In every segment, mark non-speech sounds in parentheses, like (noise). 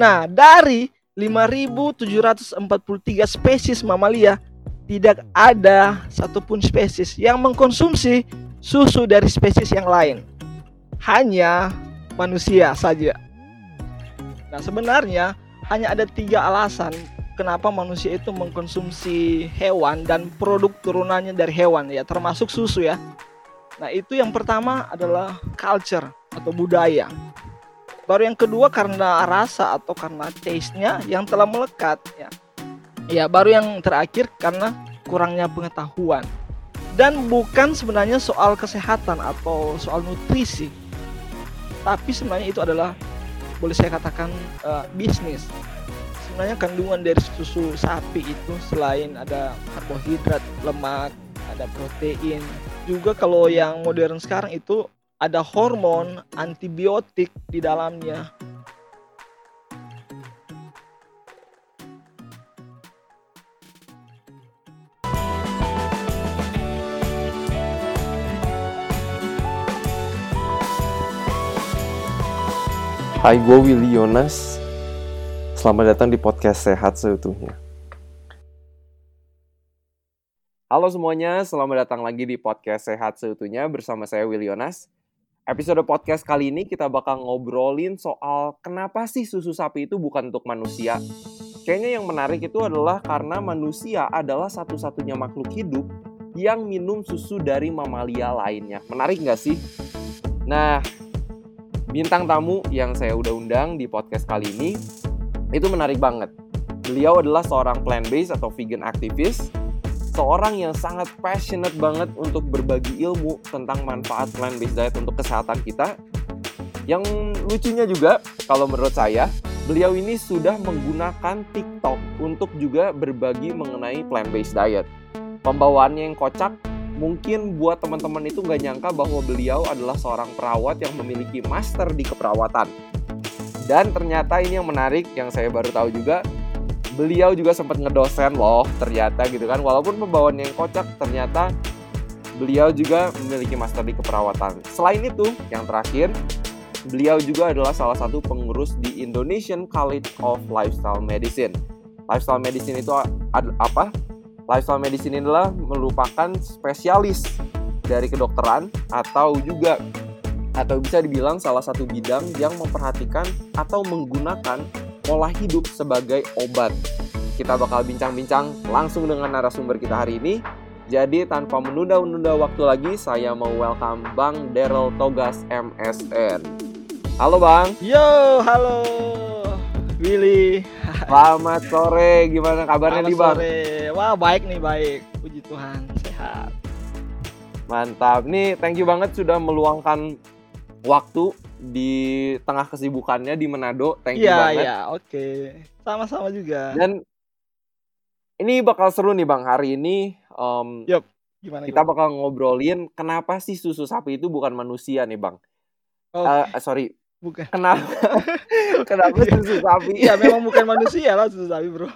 Nah, dari 5.743 spesies mamalia, tidak ada satupun spesies yang mengkonsumsi susu dari spesies yang lain. Hanya manusia saja. Nah, sebenarnya hanya ada tiga alasan kenapa manusia itu mengkonsumsi hewan dan produk turunannya dari hewan ya, termasuk susu ya. Nah, itu yang pertama adalah culture atau budaya. Baru yang kedua karena rasa atau karena taste-nya yang telah melekat ya. Ya, baru yang terakhir karena kurangnya pengetahuan. Dan bukan sebenarnya soal kesehatan atau soal nutrisi. Tapi sebenarnya itu adalah boleh saya katakan uh, bisnis. Sebenarnya kandungan dari susu sapi itu selain ada karbohidrat, lemak, ada protein, juga kalau yang modern sekarang itu ada hormon antibiotik di dalamnya. Hai, gue Willy Yonas. Selamat datang di podcast Sehat Seutuhnya. Halo semuanya, selamat datang lagi di podcast Sehat Seutuhnya bersama saya Willy Yonas. Episode podcast kali ini kita bakal ngobrolin soal kenapa sih susu sapi itu bukan untuk manusia. Kayaknya yang menarik itu adalah karena manusia adalah satu-satunya makhluk hidup yang minum susu dari mamalia lainnya. Menarik nggak sih? Nah, bintang tamu yang saya udah undang di podcast kali ini itu menarik banget. Beliau adalah seorang plant-based atau vegan aktivis seorang yang sangat passionate banget untuk berbagi ilmu tentang manfaat plant-based diet untuk kesehatan kita. Yang lucunya juga, kalau menurut saya, beliau ini sudah menggunakan TikTok untuk juga berbagi mengenai plant-based diet. Pembawaannya yang kocak, mungkin buat teman-teman itu nggak nyangka bahwa beliau adalah seorang perawat yang memiliki master di keperawatan. Dan ternyata ini yang menarik, yang saya baru tahu juga, beliau juga sempat ngedosen loh ternyata gitu kan. Walaupun pembawaan yang kocak ternyata beliau juga memiliki master di keperawatan. Selain itu yang terakhir beliau juga adalah salah satu pengurus di Indonesian College of Lifestyle Medicine. Lifestyle medicine itu apa? Lifestyle medicine adalah merupakan spesialis dari kedokteran atau juga atau bisa dibilang salah satu bidang yang memperhatikan atau menggunakan pola hidup sebagai obat. Kita bakal bincang-bincang langsung dengan narasumber kita hari ini. Jadi tanpa menunda-nunda waktu lagi, saya mau welcome Bang Daryl Togas MSN. Halo Bang. Yo, halo. Willy. Selamat sore, gimana kabarnya nih Bang? Sore. Wah baik nih baik, puji Tuhan, sehat. Mantap, nih thank you banget sudah meluangkan waktu di tengah kesibukannya di Manado. Thank you yeah, banget. Iya, iya, oke. Sama-sama juga. Dan ini bakal seru nih Bang hari ini. Um, yep. Gimana, kita gimana? bakal ngobrolin kenapa sih susu sapi itu bukan manusia nih Bang. Oh. Uh, sorry. Bukan. Kenapa? (laughs) kenapa susu sapi? Iya, memang bukan manusia lah susu sapi, Bro. (laughs)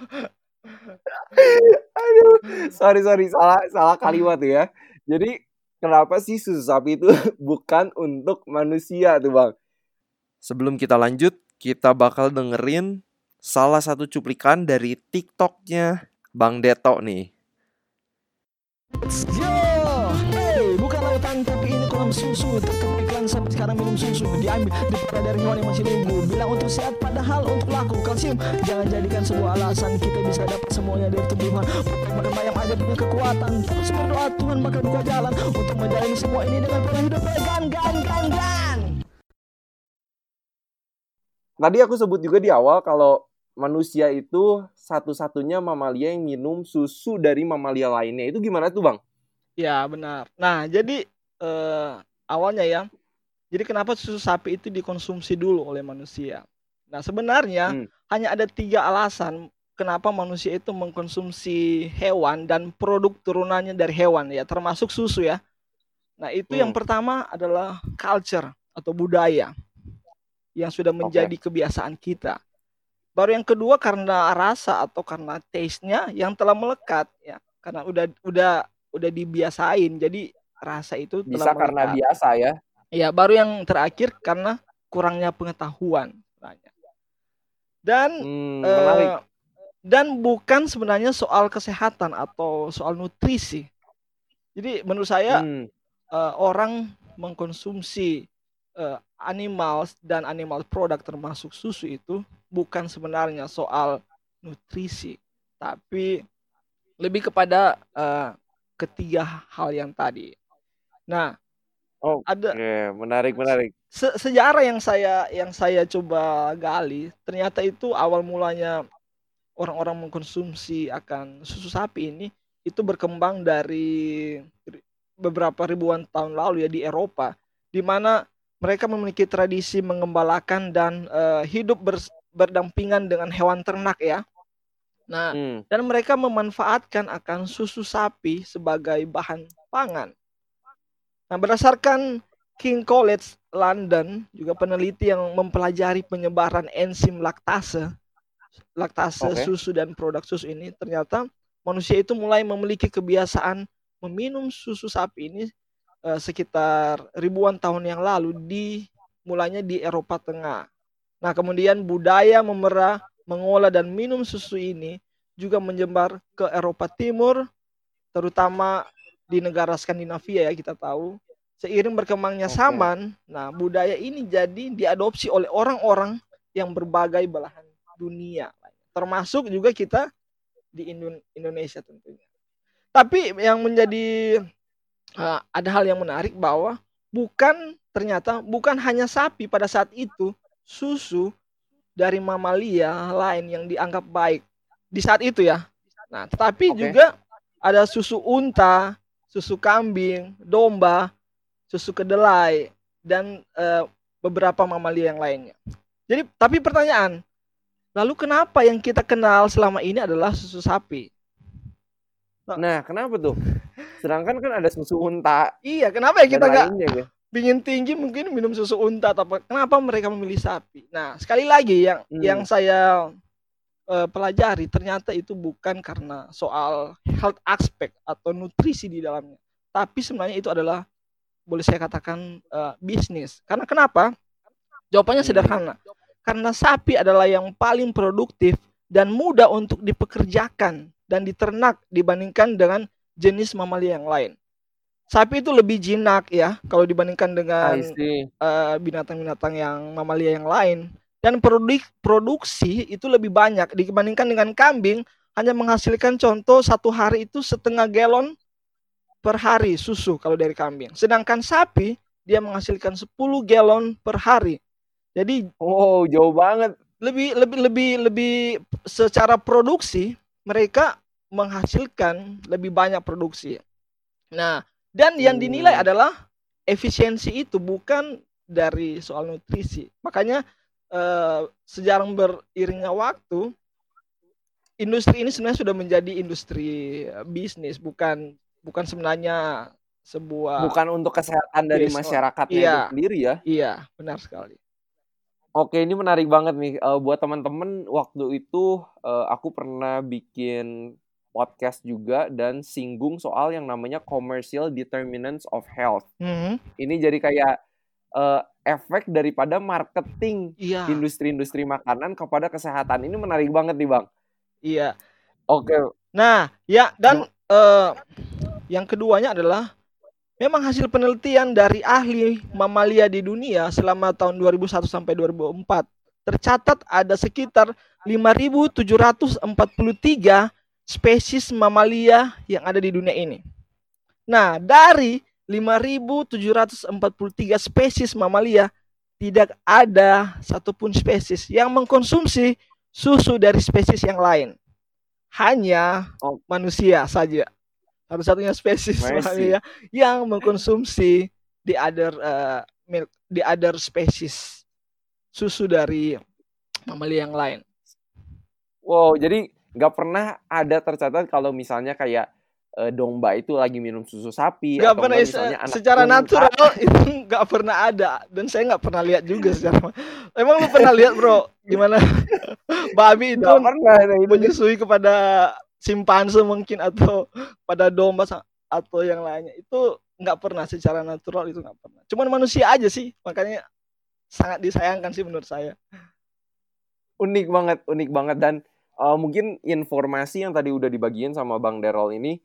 Aduh, sorry sorry salah salah kalimat ya. Jadi kenapa sih susu sapi itu (laughs) bukan untuk manusia tuh bang? Sebelum kita lanjut, kita bakal dengerin salah satu cuplikan dari TikToknya Bang Deto nih. Yo, hey, bukan lautan tapi ini kolam susu. Tetap iklan sampai sekarang minum susu diambil daripada dari hewan yang masih nunggu. Bilang untuk sehat padahal untuk laku kalsium. Jangan jadikan sebuah alasan kita bisa dapat semuanya dari tubuhan. Makan bayam aja punya kekuatan. Terus berdoa Tuhan bakal buka jalan untuk menjalani semua ini dengan pola hidup vegan, gan, gan, gan. Tadi aku sebut juga di awal kalau manusia itu satu-satunya mamalia yang minum susu dari mamalia lainnya. Itu gimana tuh, Bang? Ya, benar. Nah, jadi eh, awalnya ya. Jadi kenapa susu sapi itu dikonsumsi dulu oleh manusia? Nah, sebenarnya hmm. hanya ada tiga alasan kenapa manusia itu mengkonsumsi hewan dan produk turunannya dari hewan ya, termasuk susu ya. Nah, itu hmm. yang pertama adalah culture atau budaya yang sudah menjadi okay. kebiasaan kita. Baru yang kedua karena rasa atau karena taste-nya yang telah melekat ya. Karena udah udah udah dibiasain. Jadi rasa itu bisa telah karena melekat. biasa ya. Iya, baru yang terakhir karena kurangnya pengetahuan. dan Hmm, menarik. dan bukan sebenarnya soal kesehatan atau soal nutrisi. Jadi menurut saya Hmm, eh, orang mengkonsumsi eh, animal dan animal product termasuk susu itu bukan sebenarnya soal nutrisi, tapi lebih kepada eh, ketiga hal yang tadi. Nah, Oh, ada Oke, menarik, menarik. se- sejarah yang saya yang saya coba gali, ternyata itu awal mulanya orang-orang mengkonsumsi akan susu sapi ini itu berkembang dari ri- beberapa ribuan tahun lalu ya di Eropa, di mana mereka memiliki tradisi mengembalakan dan eh, hidup bers- berdampingan dengan hewan ternak ya. Nah, Hmm, dan mereka memanfaatkan akan susu sapi sebagai bahan pangan. Nah, berdasarkan King College London, juga peneliti yang mempelajari penyebaran enzim laktase, laktase Oke. susu dan produk susu ini, ternyata manusia itu mulai memiliki kebiasaan meminum susu sapi ini eh, sekitar ribuan tahun yang lalu di mulanya di Eropa Tengah. Nah, kemudian budaya memerah, mengolah dan minum susu ini juga menyebar ke Eropa Timur, terutama di negara Skandinavia ya kita tahu. Seiring berkembangnya Oke. zaman, nah budaya ini jadi diadopsi oleh orang-orang yang berbagai belahan dunia, termasuk juga kita di Indo- Indonesia tentunya. Tapi yang menjadi eh, ada hal yang menarik bahwa bukan ternyata bukan hanya sapi pada saat itu susu dari mamalia lain yang dianggap baik di saat itu ya. Nah, tetapi Oke. juga ada susu unta, susu kambing, domba, susu kedelai dan eh, beberapa mamalia yang lainnya. Jadi, tapi pertanyaan, lalu kenapa yang kita kenal selama ini adalah susu sapi? Nah, kenapa tuh? Sedangkan kan ada susu unta Iya, kenapa ya kita nggak lainnya gitu. ingin tinggi mungkin minum susu unta atau apa? Kenapa mereka memilih sapi? Nah, sekali lagi yang Hmm. yang saya eh, pelajari ternyata itu bukan karena soal health aspect atau nutrisi di dalamnya, tapi sebenarnya itu adalah boleh saya katakan eh, bisnis. Karena kenapa? Jawabannya Hmm. sederhana. Karena sapi adalah yang paling produktif dan mudah untuk dipekerjakan dan diternak dibandingkan dengan jenis mamalia yang lain. Sapi itu lebih jinak ya kalau dibandingkan dengan eh, binatang-binatang yang mamalia yang lain dan produk produksi itu lebih banyak dibandingkan dengan kambing hanya menghasilkan contoh satu hari itu setengah galon per hari susu kalau dari kambing sedangkan sapi dia menghasilkan 10 galon per hari jadi Wow, jauh banget. lebih lebih lebih lebih secara produksi mereka menghasilkan lebih banyak produksi. Nah, dan yang dinilai Hmm. adalah efisiensi itu bukan dari soal nutrisi. Makanya eh, sejarah beriringnya waktu industri ini sebenarnya sudah menjadi industri bisnis bukan bukan sebenarnya sebuah Bukan untuk kesehatan dari oh, masyarakatnya iya. itu sendiri ya. iya benar sekali. Oke, ini menarik banget nih. Eh, buat teman-teman, waktu itu eh, aku pernah bikin podcast juga dan singgung soal yang namanya commercial determinants of health. Mhm. Ini jadi kayak eh, efek daripada marketing Iya, industri-industri makanan kepada kesehatan. Ini menarik banget nih, Bang. iya. Oke, Nah, ya dan eh, yang keduanya adalah memang hasil penelitian dari ahli mamalia di dunia selama tahun 2001 sampai 2004 tercatat ada sekitar 5.743 spesies mamalia yang ada di dunia ini. Nah, dari 5.743 spesies mamalia tidak ada satupun spesies yang mengkonsumsi susu dari spesies yang lain. Hanya Oh. manusia saja. Satu-satunya spesies Mercy. mamalia yang mengkonsumsi the other uh, milk, the other species susu dari mamalia yang lain. wow, jadi nggak pernah ada tercatat kalau misalnya kayak eh, domba itu lagi minum susu sapi Nggak atau pernah se- misalnya anak secara natural (laughs) itu nggak pernah ada dan saya nggak pernah lihat juga secara. Emang lu pernah lihat bro gimana (laughs) babi itu Nggak pernah nah, menyusui kepada simpanse mungkin atau pada domba atau yang lainnya itu nggak pernah secara natural itu nggak pernah. Cuman manusia aja sih makanya sangat disayangkan sih menurut saya. unik banget, unik banget dan uh, mungkin informasi yang tadi udah dibagiin sama Bang Derol ini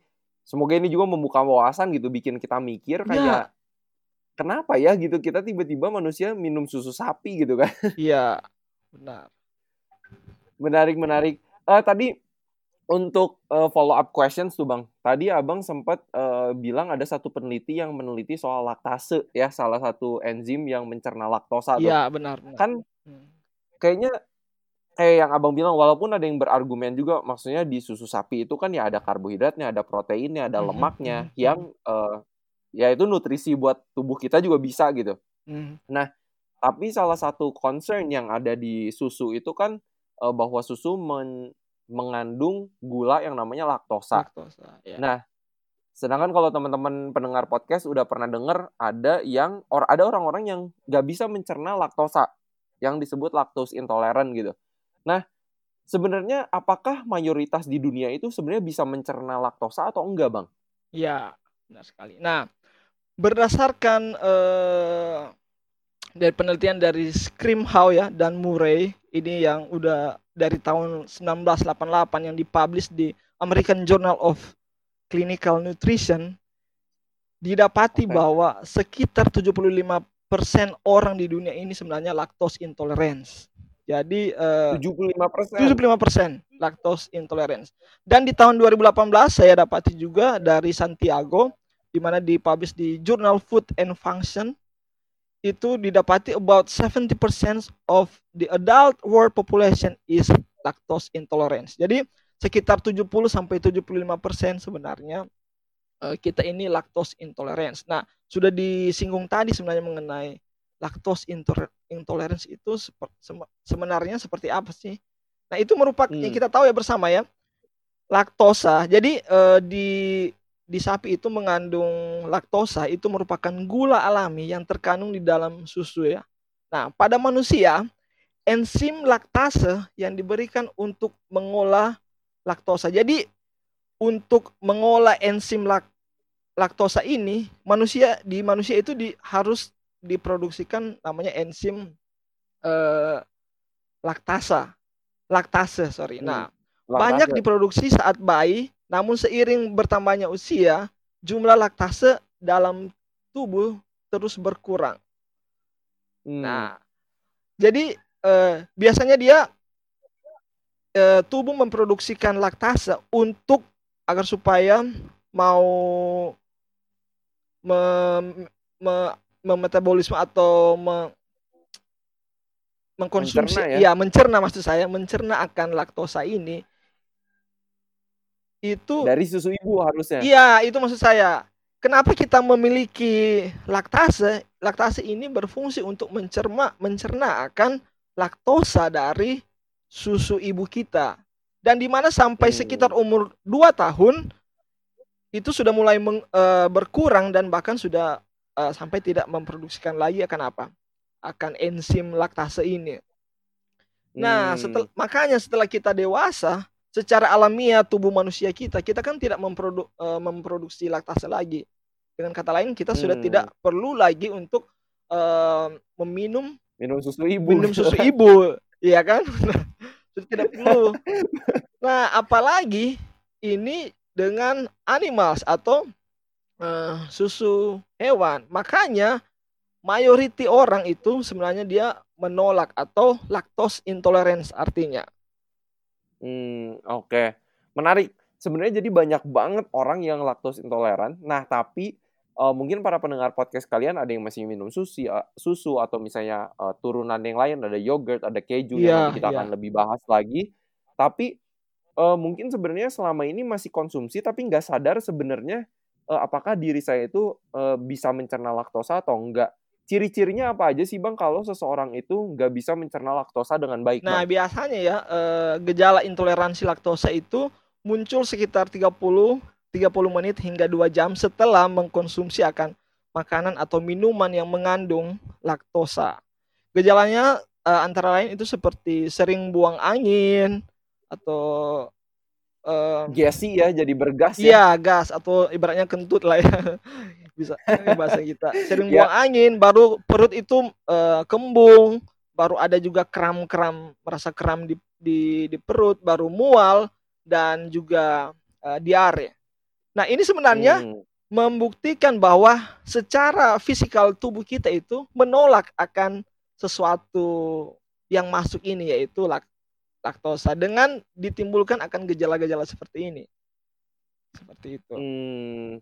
semoga ini juga membuka wawasan gitu, bikin kita mikir kayak ya. kenapa ya gitu kita tiba-tiba manusia minum susu sapi gitu kan? (laughs) Iya, benar. Menarik, menarik. Uh, tadi untuk uh, follow up questions tuh bang, tadi abang sempat uh, bilang ada satu peneliti yang meneliti soal laktase ya, salah satu enzim yang mencerna laktosa. Iya benar, benar. Kan hmm. kayaknya kayak yang abang bilang, walaupun ada yang berargumen juga, maksudnya di susu sapi itu kan ya ada karbohidratnya, ada proteinnya, ada hmm, lemaknya mm -hmm. yang uh, ya itu nutrisi buat tubuh kita juga bisa gitu. Mm. Nah, tapi salah satu concern yang ada di susu itu kan uh, bahwa susu men mengandung gula yang namanya laktosa. laktosa ya. Nah, sedangkan kalau teman-teman pendengar podcast udah pernah dengar ada yang or ada orang-orang yang nggak bisa mencerna laktosa yang disebut lactose intolerant gitu. Nah, sebenarnya apakah mayoritas di dunia itu sebenarnya bisa mencerna laktosa atau enggak, Bang? Ya, benar sekali. Nah, berdasarkan uh, dari penelitian dari Scrimhow ya dan Murray ini yang udah dari tahun 1988 yang dipublish di American Journal of Clinical Nutrition didapati okay. bahwa sekitar 75% orang di dunia ini sebenarnya lactose intolerance. Jadi uh, 75%. 75% lactose intolerance. Dan di tahun 2018 saya dapati juga dari Santiago di mana dipublish di Journal Food and Function itu didapati about 70% of the adult world population is lactose intolerance. Jadi sekitar 70 sampai 75% sebenarnya uh, kita ini lactose intolerance. Nah, sudah disinggung tadi sebenarnya mengenai lactose intolerance itu sebenarnya seperti apa sih? Nah, itu merupakan hmm. yang kita tahu ya bersama ya. Laktosa. Jadi uh, di di sapi itu mengandung laktosa itu merupakan gula alami yang terkandung di dalam susu ya. Nah, pada manusia enzim laktase yang diberikan untuk mengolah laktosa. Jadi untuk mengolah enzim lak laktosa ini manusia di manusia itu di, harus diproduksikan namanya enzim eh, laktasa. Laktase, sorry. Nah, hmm, banyak diproduksi saat bayi namun seiring bertambahnya usia, jumlah laktase dalam tubuh terus berkurang. Hmm. Nah, jadi eh, biasanya dia eh, tubuh memproduksikan laktase untuk agar supaya mau me, me, memetabolisme atau me, mengkonsumsi mencerna ya? ya mencerna maksud saya mencerna akan laktosa ini itu dari susu ibu harusnya. Iya, itu maksud saya. Kenapa kita memiliki laktase? Laktase ini berfungsi untuk mencerna mencerna akan laktosa dari susu ibu kita. Dan di mana sampai hmm. sekitar umur 2 tahun itu sudah mulai meng, uh, berkurang dan bahkan sudah uh, sampai tidak memproduksikan lagi akan apa? Akan enzim laktase ini. Nah, hmm. setel, makanya setelah kita dewasa, secara alamiah tubuh manusia kita kita kan tidak memprodu, uh, memproduksi laktase lagi dengan kata lain kita hmm. sudah tidak perlu lagi untuk uh, meminum minum susu ibu minum susu (laughs) ibu iya kan (laughs) sudah tidak perlu nah apalagi ini dengan animals atau uh, susu hewan makanya mayoriti orang itu sebenarnya dia menolak atau lactose intolerance artinya Hmm, oke. Menarik. Sebenarnya jadi banyak banget orang yang laktos intoleran. Nah, tapi uh, mungkin para pendengar podcast kalian ada yang masih minum susu, uh, susu atau misalnya uh, turunan yang lain ada yogurt, ada keju yeah, yang nanti kita yeah. akan lebih bahas lagi. Tapi uh, mungkin sebenarnya selama ini masih konsumsi tapi nggak sadar sebenarnya uh, apakah diri saya itu uh, bisa mencerna laktosa atau enggak. Ciri-cirinya apa aja sih Bang kalau seseorang itu nggak bisa mencerna laktosa dengan baik? Nah, bang? biasanya ya eh, gejala intoleransi laktosa itu muncul sekitar 30 30 menit hingga 2 jam setelah mengkonsumsi akan makanan atau minuman yang mengandung laktosa. Gejalanya eh, antara lain itu seperti sering buang angin atau uh, gassy ya jadi bergas ya. Iya, gas atau ibaratnya kentut lah ya. (laughs) bisa bahasa kita sering ya. buang angin baru perut itu uh, kembung baru ada juga kram-kram merasa kram di, di di perut, baru mual dan juga uh, diare. Nah, ini sebenarnya hmm. membuktikan bahwa secara fisikal tubuh kita itu menolak akan sesuatu yang masuk ini yaitu lak laktosa dengan ditimbulkan akan gejala-gejala seperti ini. Seperti itu. Hmm.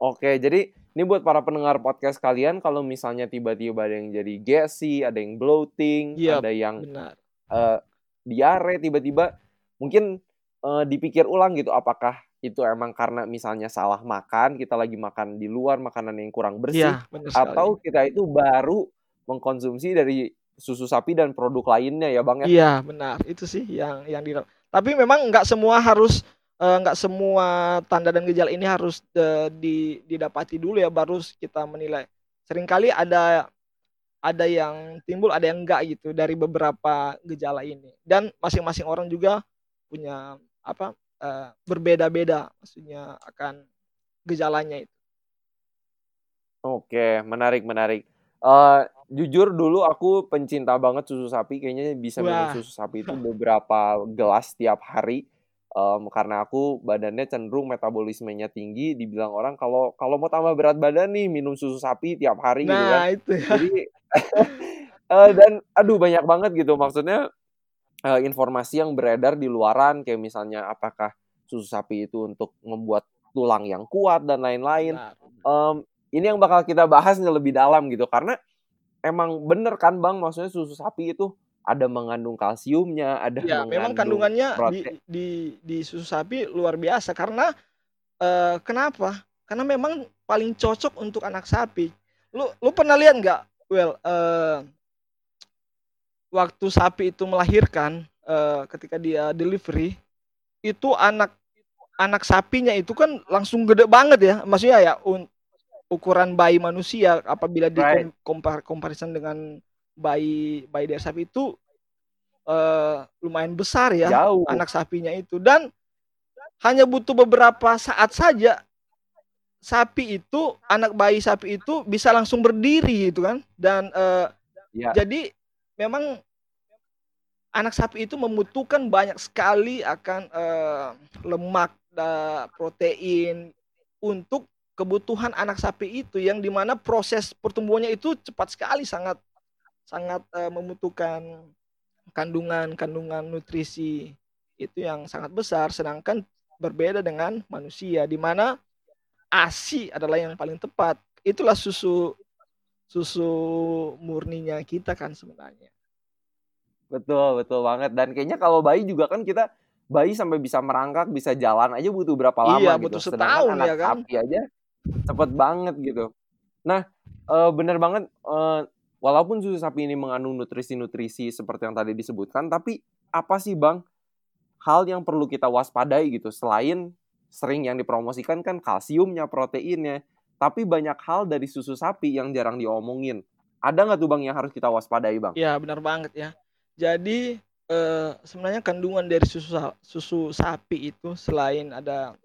Oke, jadi ini buat para pendengar podcast kalian kalau misalnya tiba-tiba ada yang jadi gassy, ada yang bloating, yep, ada yang benar. Uh, diare tiba-tiba mungkin uh, dipikir ulang gitu apakah itu emang karena misalnya salah makan, kita lagi makan di luar makanan yang kurang bersih ya, atau kita itu baru mengkonsumsi dari susu sapi dan produk lainnya ya Bang ya. Iya, benar. Itu sih yang yang di Tapi memang nggak semua harus Eh, nggak uh, semua tanda dan gejala ini harus uh, di, didapati dulu ya baru kita menilai. Seringkali ada ada yang timbul, ada yang enggak gitu dari beberapa gejala ini. Dan masing-masing orang juga punya apa uh, berbeda-beda maksudnya akan gejalanya itu. Oke, menarik menarik. Uh, jujur dulu aku pencinta banget susu sapi, kayaknya bisa minum susu sapi itu beberapa gelas tiap hari. Um, karena aku badannya cenderung metabolismenya tinggi. Dibilang orang kalau kalau mau tambah berat badan nih minum susu sapi tiap hari nah, gitu kan. itu ya. jadi uh, (laughs) dan aduh banyak banget gitu. Maksudnya uh, informasi yang beredar di luaran kayak misalnya apakah susu sapi itu untuk membuat tulang yang kuat dan lain-lain. Um, ini yang bakal kita bahas lebih dalam gitu. Karena emang bener kan bang maksudnya susu sapi itu ada mengandung kalsiumnya, ada ya, mengandung memang kandungannya di, di di susu sapi luar biasa karena uh, kenapa? Karena memang paling cocok untuk anak sapi. Lu lu pernah lihat nggak? Well, uh, waktu sapi itu melahirkan uh, ketika dia delivery itu anak anak sapinya itu kan langsung gede banget ya. Maksudnya ya un, ukuran bayi manusia apabila right. komparison dengan bayi bayi dari sapi itu uh, lumayan besar ya Jauh. anak sapinya itu dan hanya butuh beberapa saat saja sapi itu anak bayi sapi itu bisa langsung berdiri gitu kan dan uh, ya. jadi memang anak sapi itu membutuhkan banyak sekali akan uh, lemak dan protein untuk kebutuhan anak sapi itu yang di mana proses pertumbuhannya itu cepat sekali sangat sangat uh, membutuhkan kandungan-kandungan nutrisi itu yang sangat besar sedangkan berbeda dengan manusia di mana ASI adalah yang paling tepat. Itulah susu susu murninya kita kan sebenarnya. Betul, betul banget. Dan kayaknya kalau bayi juga kan kita bayi sampai bisa merangkak, bisa jalan aja butuh berapa lama iya, gitu. butuh setahun anak ya kan. sapi aja cepet banget gitu. Nah, uh, bener banget uh, walaupun susu sapi ini mengandung nutrisi-nutrisi seperti yang tadi disebutkan, tapi apa sih bang hal yang perlu kita waspadai gitu selain sering yang dipromosikan kan kalsiumnya, proteinnya, tapi banyak hal dari susu sapi yang jarang diomongin. Ada nggak tuh bang yang harus kita waspadai bang? Ya benar banget ya. Jadi eh, sebenarnya kandungan dari susu susu sapi itu selain ada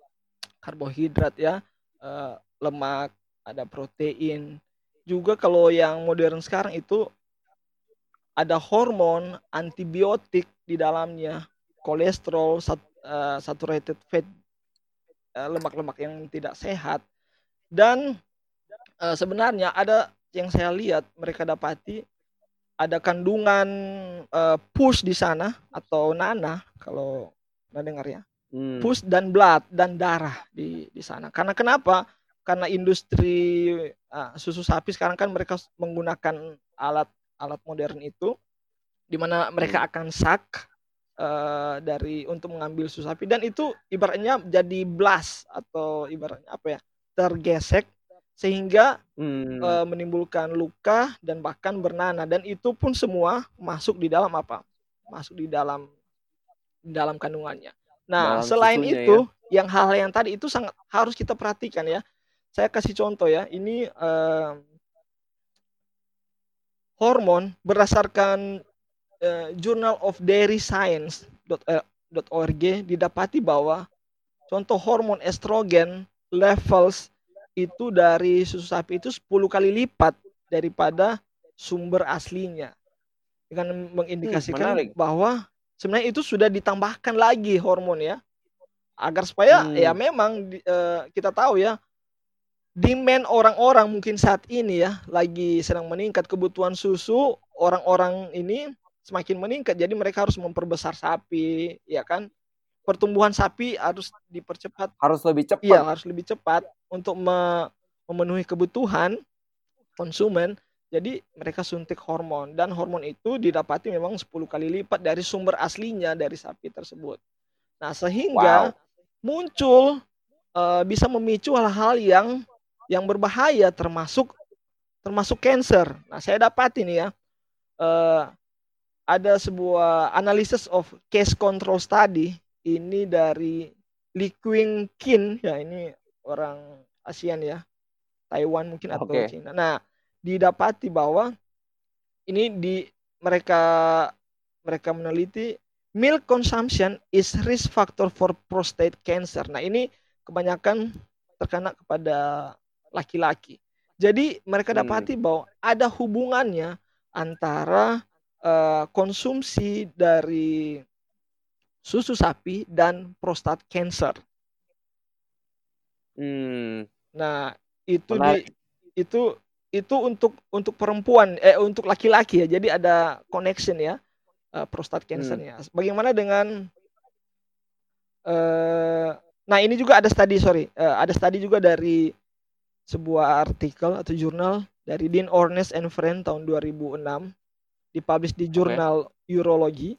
karbohidrat ya, eh, lemak, ada protein, juga kalau yang modern sekarang itu ada hormon, antibiotik di dalamnya, kolesterol, sat, uh, saturated fat, uh, lemak-lemak yang tidak sehat. Dan uh, sebenarnya ada yang saya lihat mereka dapati ada kandungan uh, push di sana atau nana kalau pernah dengar ya. Hmm. Push dan blood dan darah di di sana. Karena kenapa? Karena industri uh, susu sapi sekarang kan mereka menggunakan alat alat modern itu di mana mereka hmm. akan sak uh, dari untuk mengambil susu sapi dan itu ibaratnya jadi blast atau ibaratnya apa ya tergesek sehingga hmm. uh, menimbulkan luka dan bahkan bernanah dan itu pun semua masuk di dalam apa masuk di dalam di dalam kandungannya. Nah, dalam selain itu ya. yang hal yang tadi itu sangat harus kita perhatikan ya saya kasih contoh ya, ini uh, hormon berdasarkan uh, Journal of Dairy Science.org didapati bahwa contoh hormon estrogen levels itu dari susu sapi itu 10 kali lipat daripada sumber aslinya. dengan mengindikasikan menarik. bahwa sebenarnya itu sudah ditambahkan lagi hormon ya agar supaya Hmm. ya memang eh, kita tahu ya demand orang-orang mungkin saat ini ya lagi sedang meningkat kebutuhan susu orang-orang ini semakin meningkat jadi mereka harus memperbesar sapi ya kan pertumbuhan sapi harus dipercepat Harus lebih cepat. Iya, harus lebih cepat untuk me- memenuhi kebutuhan konsumen. Jadi mereka suntik hormon dan hormon itu didapati memang 10 kali lipat dari sumber aslinya dari sapi tersebut. Nah, sehingga Wow. muncul eh, bisa memicu hal-hal yang yang berbahaya termasuk termasuk cancer. Nah, saya dapat ini ya. eh, ada sebuah analysis of case control study ini dari Li Qing Kin ya ini orang ASEAN ya Taiwan mungkin atau Oke. Cina. Nah didapati bahwa ini di mereka mereka meneliti milk consumption is risk factor for prostate cancer. Nah ini kebanyakan terkena kepada laki-laki. Jadi mereka Hmm. dapati bahwa ada hubungannya antara eh, konsumsi dari susu sapi dan prostat cancer. Hmm, Nah, itu di itu itu untuk untuk perempuan eh untuk laki-laki ya. Jadi ada connection ya eh, prostat Hmm. cancernya. Bagaimana dengan eh nah ini juga ada studi sorry eh, ada studi juga dari sebuah artikel atau jurnal dari Dean Ornish and Friend tahun 2006 dipublish di jurnal Urology.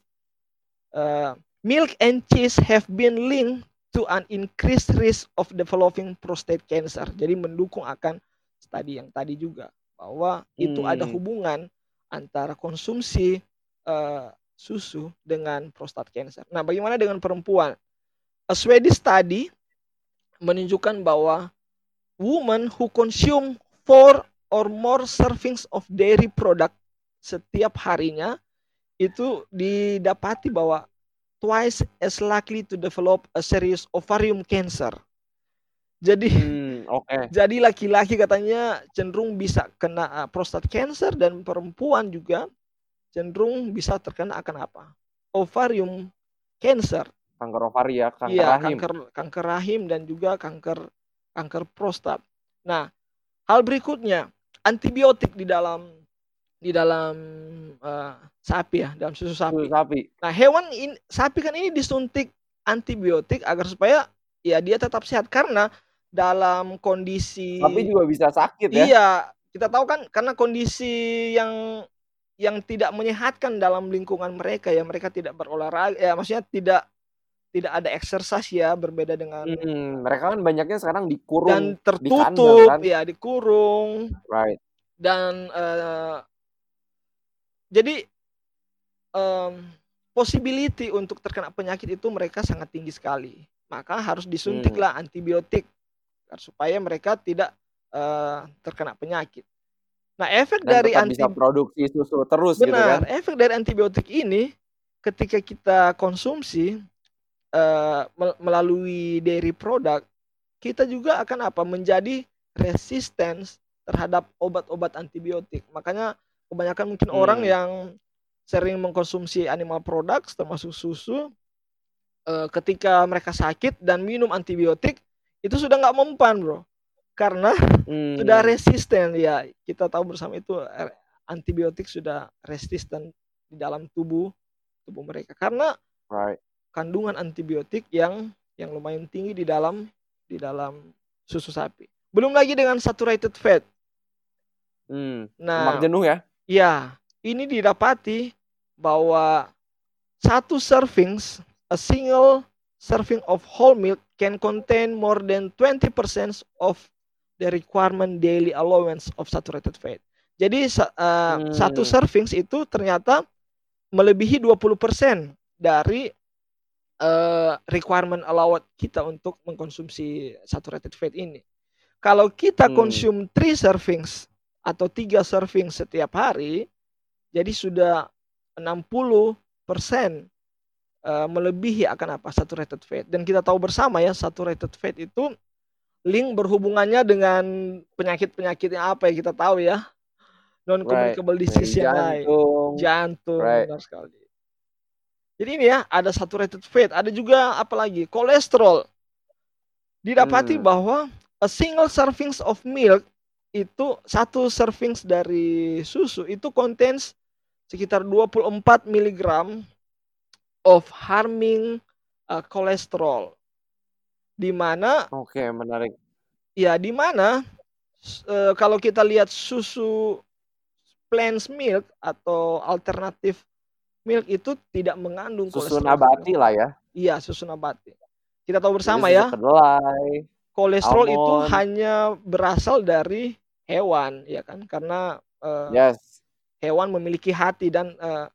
Eh, milk and cheese have been linked to an increased risk of developing prostate cancer. Jadi mendukung akan studi yang tadi juga bahwa itu ada Hmm. hubungan antara konsumsi eh, susu dengan prostat cancer. Nah, bagaimana dengan perempuan? A Swedish study menunjukkan bahwa women who consume four or more servings of dairy product setiap harinya itu didapati bahwa twice as likely to develop a serious ovarium cancer. Jadi Hmm, oke. (laughs) jadi laki-laki katanya cenderung bisa kena uh, prostat cancer dan perempuan juga cenderung bisa terkena akan apa? Ovarium cancer. Kanker ovari ya, kanker Iya, rahim. kanker kanker rahim dan juga kanker kanker prostat. Nah, hal berikutnya antibiotik di dalam di dalam eh, sapi ya, dalam susu Susu sapi. sapi. Nah, hewan ini sapi kan ini disuntik antibiotik agar supaya ya dia tetap sehat karena dalam kondisi Tapi juga bisa sakit ya. Iya, kita tahu kan karena kondisi yang yang tidak menyehatkan dalam lingkungan mereka ya, mereka tidak berolahraga ya, maksudnya tidak tidak ada exercise ya, berbeda dengan Hmm, mereka kan banyaknya sekarang dikurung dan di tertutup kandang kan. ya, dikurung Right. dan eh, jadi em, possibility untuk terkena penyakit itu mereka sangat tinggi sekali. Maka harus Hmm. disuntiklah antibiotik supaya mereka tidak eh, terkena penyakit. Nah, efek Dan dari tetap anti bisa produksi susu terus gitu benar, kan. efek dari antibiotik ini ketika kita konsumsi eh, mel- melalui dairy product, kita juga akan apa? Menjadi resistance terhadap obat-obat antibiotik. Makanya kebanyakan mungkin orang Hmm. yang sering mengkonsumsi animal products termasuk susu eh, ketika mereka sakit dan minum antibiotik itu sudah nggak mempan, Bro. Karena Hmm. sudah resisten ya kita tahu bersama itu eh, antibiotik sudah resisten di dalam tubuh tubuh mereka karena Right. Kandungan antibiotik yang yang lumayan tinggi di dalam di dalam susu sapi belum lagi dengan saturated fat Hmm. nah Lemak jenuh ya. ya ini didapati bahwa satu servings a single serving of whole milk can contain more than 20% of the requirement daily allowance of saturated fat. Jadi uh, Hmm. satu servings itu ternyata melebihi 20% dari uh, requirement allowance kita untuk mengkonsumsi saturated fat ini. Kalau kita Hmm. consume 3 servings atau tiga serving setiap hari, jadi sudah 60% eh, melebihi akan apa saturated fat. Dan kita tahu bersama ya saturated fat itu link berhubungannya dengan penyakit-penyakit yang apa ya kita tahu ya. non communicable Right. disease yang lain jantung. jantung Right. benar sekali jadi ini ya ada saturated fat ada juga apa lagi kolesterol didapati Hmm. bahwa a single servings of milk itu satu servings dari susu itu contains sekitar 24 mg of harming uh, kolesterol di mana Oke, menarik. ya di mana eh, kalau kita lihat susu plant milk atau alternatif milk itu tidak mengandung Susu kolesterol nabati lah ya. Iya, susu nabati. Kita tahu bersama ya, kedelai. kolesterol itu almond. hanya berasal dari hewan, ya kan? Karena eh, Yes. hewan memiliki hati dan eh,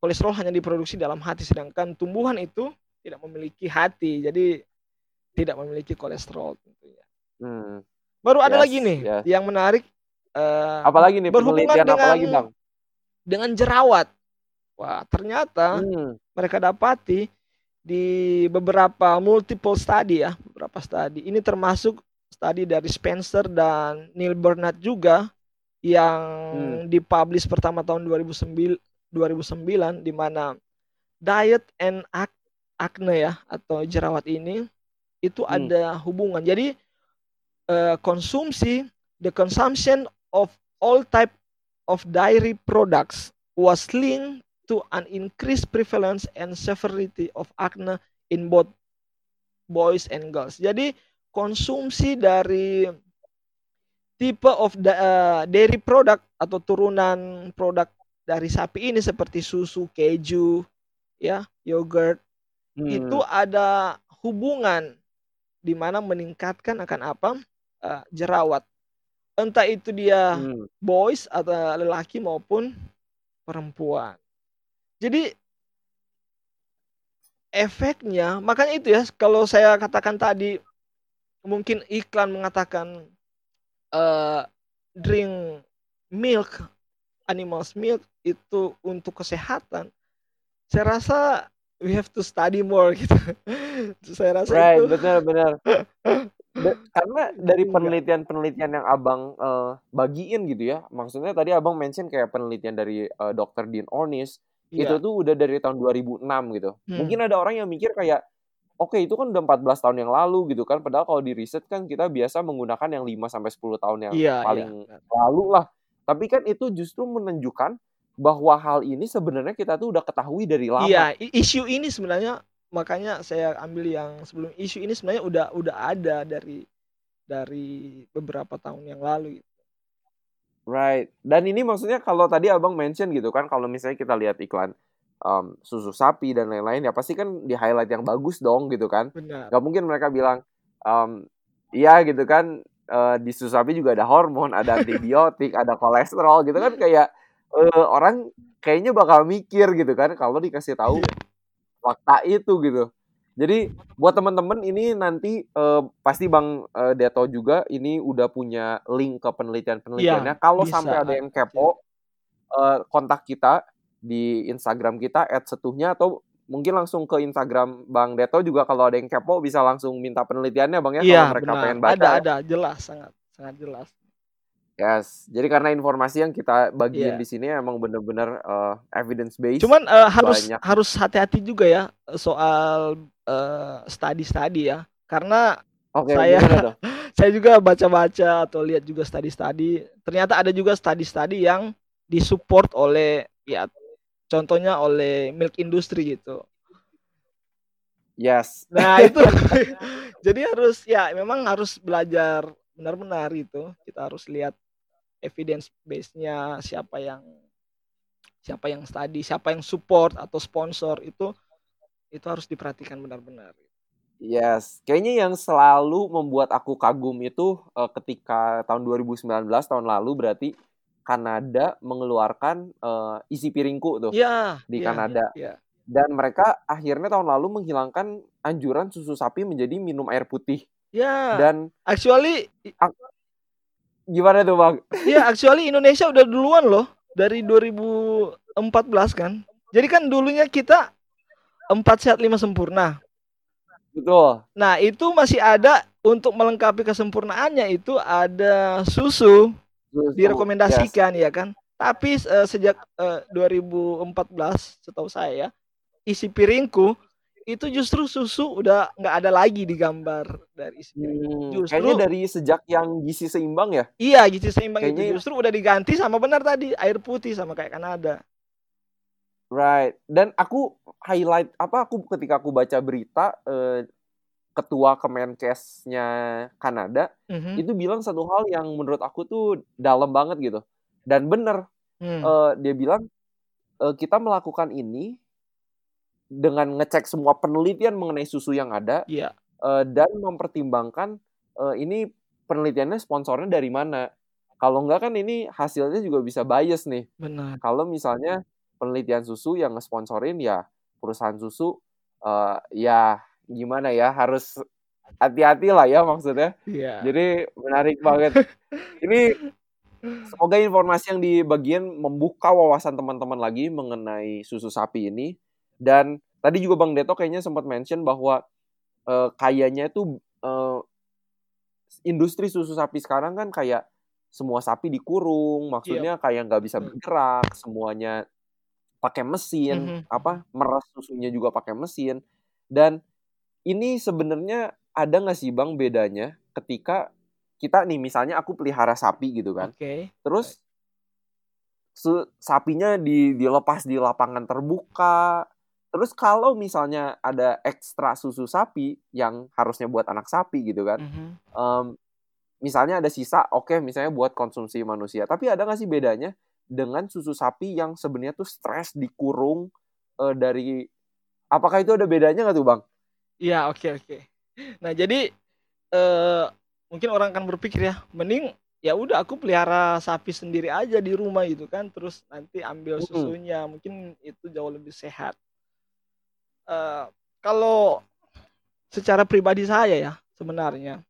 kolesterol hanya diproduksi dalam hati, sedangkan tumbuhan itu tidak memiliki hati, jadi tidak memiliki kolesterol tentunya. Hmm. Baru ada Yes, lagi nih yes. yang menarik eh, Apalagi nih berhubungan dengan lagi, Bang? dengan jerawat. Wah, ternyata Hmm. mereka dapati di beberapa multiple study ya, beberapa study. Ini termasuk study dari Spencer dan Neil Burnett juga yang Hmm. dipublish pertama tahun 2009 2009 di mana diet and ac- acne ya atau jerawat ini itu Hmm. ada hubungan. Jadi eh, konsumsi the consumption of all type of dairy products was linked to an increased prevalence and severity of acne in both boys and girls. Jadi konsumsi dari tipe of da- eh, dairy product atau turunan produk dari sapi ini seperti susu, keju, ya, yogurt Hmm. itu ada hubungan di mana meningkatkan akan apa? Eh, jerawat. Entah itu dia Hmm. boys atau lelaki maupun perempuan. Jadi efeknya makanya itu ya kalau saya katakan tadi mungkin iklan mengatakan eh, drink milk animals milk itu untuk kesehatan. Saya rasa we have to study more (laughs) gitu. saya rasa Right, itu benar-benar. Da- (laughs) karena dari penelitian-penelitian yang abang eh, bagiin gitu ya, maksudnya tadi abang mention kayak penelitian dari eh, Dr. Dean Ornish itu Iya. tuh udah dari tahun 2006 gitu. Hmm. Mungkin ada orang yang mikir kayak, oke itu kan udah 14 tahun yang lalu gitu kan, padahal kalau di riset kan kita biasa menggunakan yang 5 sampai 10 tahun yang Iya, iya. paling lalu lah. Tapi kan itu justru menunjukkan bahwa hal ini sebenarnya kita tuh udah ketahui dari lama. Iya, isu ini sebenarnya makanya saya ambil yang sebelum isu ini sebenarnya udah udah ada dari dari beberapa tahun yang lalu. Right. Dan ini maksudnya kalau tadi abang mention gitu kan, kalau misalnya kita lihat iklan um, susu sapi dan lain-lain, ya pasti kan di highlight yang bagus dong gitu kan. Benar. Gak mungkin mereka bilang, um, iya gitu kan, eh, di susu sapi juga ada hormon, ada antibiotik, ada kolesterol gitu kan kayak eh, orang kayaknya bakal mikir gitu kan kalau dikasih tahu fakta itu gitu. Jadi buat teman-teman ini nanti eh, pasti Bang eh, Deto juga ini udah punya link ke penelitian-penelitiannya. Kalau bisa. sampai ada yang kepo eh, kontak kita di Instagram kita @setuhnya atau mungkin langsung ke Instagram Bang Deto juga kalau ada yang kepo bisa langsung minta penelitiannya Bang ya Iya, kalau mereka benar. pengen baca. Ada ya. ada jelas sangat sangat jelas. Yes. Jadi karena informasi yang kita bagiin Iya. di sini emang bener-bener eh, evidence based. Cuman eh, harus banyak. harus hati-hati juga ya soal eh, study-study ya. Karena Oke, saya- (laughs) saya juga baca-baca atau lihat juga study-study. Ternyata ada juga study-study yang disupport oleh ya contohnya oleh milk industry gitu. Yes. Nah, (laughs) itu (laughs) jadi harus ya memang harus belajar benar-benar itu. Kita harus lihat evidence base-nya siapa yang siapa yang study, siapa yang support atau sponsor itu itu harus diperhatikan benar-benar. Yes, kayaknya yang selalu membuat aku kagum itu eh, ketika tahun 2019 tahun lalu berarti Kanada mengeluarkan eh, isi piringku tuh Iya, di iya, Kanada iya. dan mereka akhirnya tahun lalu menghilangkan anjuran susu sapi menjadi minum air putih Ya, dan actually gimana tuh bang? ya actually Indonesia udah duluan loh dari 2014 kan. Jadi kan dulunya kita empat sehat lima sempurna. Betul. Nah, itu masih ada untuk melengkapi kesempurnaannya itu ada susu Susu, yes. direkomendasikan ya kan. Tapi uh, sejak uh, 2014 setahu saya ya, isi piringku itu justru susu udah nggak ada lagi di gambar dari piring. Hmm, Justru kayaknya dari sejak yang gizi seimbang ya? iya gizi seimbang itu Kayaknya- justru udah diganti sama benar tadi air putih sama kayak Kanada. Right. Dan aku highlight apa aku ketika aku baca berita eh, ketua Kemenkesnya Kanada Mhm. itu bilang satu hal yang menurut aku tuh dalam banget gitu. Dan bener Hmm. eh, dia bilang eh, kita melakukan ini dengan ngecek semua penelitian mengenai susu yang ada Iya. eh, dan mempertimbangkan eh, ini penelitiannya sponsornya dari mana. Kalau enggak kan ini hasilnya juga bisa bias nih. Benar. Kalau misalnya penelitian susu yang ngesponsorin ya perusahaan susu eh, ya gimana ya harus hati-hati lah ya maksudnya. Iya. Jadi menarik banget. (laughs) Ini semoga informasi yang di bagian membuka wawasan teman-teman lagi mengenai susu sapi ini. Dan tadi juga Bang Deto kayaknya sempat mention bahwa eh, kayaknya itu eh, industri susu sapi sekarang kan kayak semua sapi dikurung, maksudnya kayak nggak bisa Hmm. bergerak, semuanya pakai mesin, Mhm. apa meres susunya juga pakai mesin. Dan ini sebenarnya ada nggak sih bang bedanya ketika kita nih misalnya aku pelihara sapi gitu kan, Oke. terus sapinya di dilepas di lapangan terbuka. Terus kalau misalnya ada ekstra susu sapi yang harusnya buat anak sapi gitu kan, Mhm. em, misalnya ada sisa, oke misalnya buat konsumsi manusia. Tapi ada nggak sih bedanya dengan susu sapi yang sebenarnya tuh stres dikurung eh, dari apakah itu ada bedanya nggak tuh bang? Iya, oke oke. Nah, jadi eh mungkin orang akan berpikir ya, mending ya udah aku pelihara sapi sendiri aja di rumah gitu kan, terus nanti ambil susunya, mungkin itu jauh lebih sehat. Eh kalau secara pribadi saya ya, sebenarnya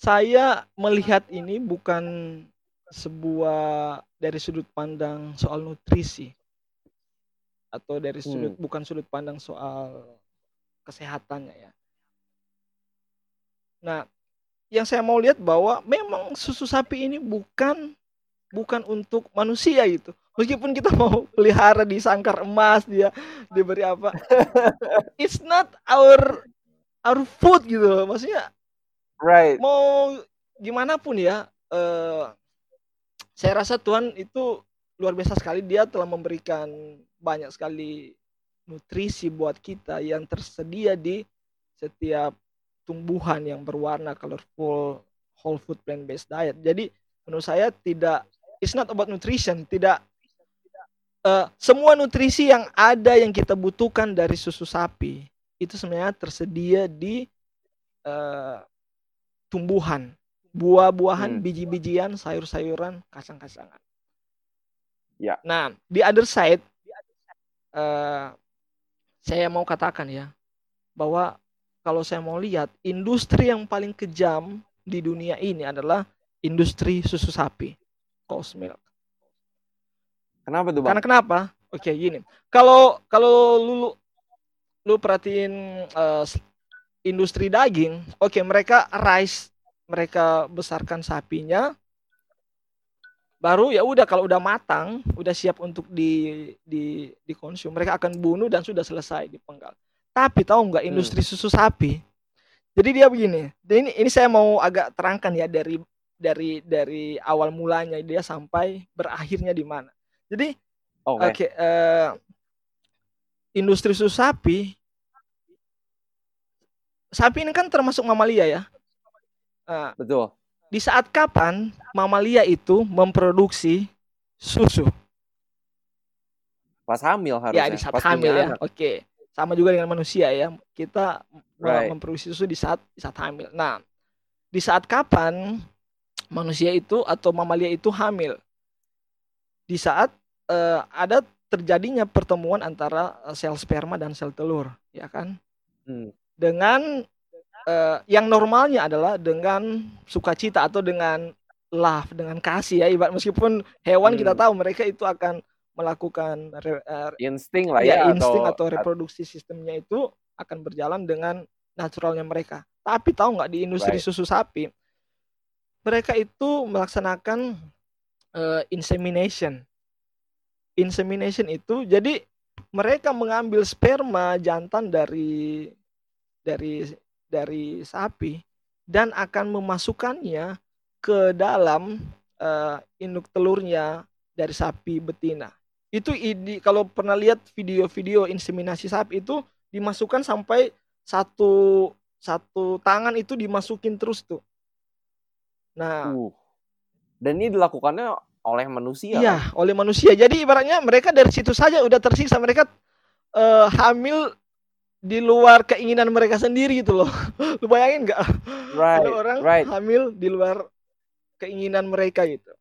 saya melihat ini bukan sebuah dari sudut pandang soal nutrisi atau dari sudut bukan sudut pandang soal kesehatannya ya. Nah, yang saya mau lihat bahwa memang susu sapi ini bukan bukan untuk manusia gitu. Meskipun kita mau pelihara di sangkar emas dia diberi apa, (laughs) it's not our our food gitu. loh. Maksudnya Right. mau gimana pun ya, eh, saya rasa Tuhan itu luar biasa sekali. Dia telah memberikan banyak sekali nutrisi buat kita yang tersedia di setiap tumbuhan yang berwarna colorful whole food plant based diet. Jadi menurut saya tidak it's not about nutrition, tidak eh, semua nutrisi yang ada yang kita butuhkan dari susu sapi itu sebenarnya tersedia di eh, tumbuhan, buah-buahan, Hmm. biji-bijian, sayur-sayuran, kacang-kacangan. Ya. Nah, di other side, eh, saya mau katakan ya, bahwa kalau saya mau lihat, industri yang paling kejam di dunia ini adalah industri susu sapi, cow's milk. Kenapa tuh bang? Karena kenapa? Oke, gini. Kalau kalau lu lu perhatiin s- industri daging, oke mereka rice, mereka besarkan sapinya. Baru ya udah kalau udah matang, udah siap untuk di di dikonsum, mereka akan bunuh dan sudah selesai dipenggal. Tapi tahu nggak Hmm. industri susu sapi? Jadi dia begini. Ini ini saya mau agak terangkan ya dari dari dari awal mulanya dia sampai berakhirnya di mana. Jadi Oke. Oke, eh, industri susu sapi, sapi ini kan termasuk mamalia ya. Nah, Betul. di saat kapan mamalia itu memproduksi susu? Pas hamil harusnya. Ya di saat Pas hamil ya. anak. Oke, sama juga dengan manusia ya. Kita Right. memproduksi susu di saat di saat hamil. Nah, di saat kapan manusia itu atau mamalia itu hamil? Di saat eh, ada terjadinya pertemuan antara eh, sel sperma dan sel telur, ya kan? Hmm. Dengan eh, yang normalnya adalah dengan sukacita atau dengan love, dengan kasih ya. Ibarat meskipun hewan kita Hmm. tahu mereka itu akan melakukan re- eh, Insting lah ya, ya. insting atau reproduksi sistemnya itu akan berjalan dengan naturalnya mereka. Tapi tahu nggak di industri Right. susu sapi, mereka itu melaksanakan uh, insemination. Insemination itu jadi mereka mengambil sperma jantan dari dari dari sapi dan akan memasukkannya ke dalam uh, induk telurnya dari sapi betina. Itu ide kalau pernah lihat video-video inseminasi sapi itu dimasukkan sampai satu satu tangan itu dimasukin terus tuh. Nah, uh. dan ini dilakukannya oleh manusia. Iya, kan? oleh manusia. Jadi ibaratnya mereka dari situ saja udah tersiksa mereka uh, hamil di luar keinginan mereka sendiri gitu loh. (laughs) Lu bayangin nggak? Right, Ada orang right. hamil di luar keinginan mereka gitu.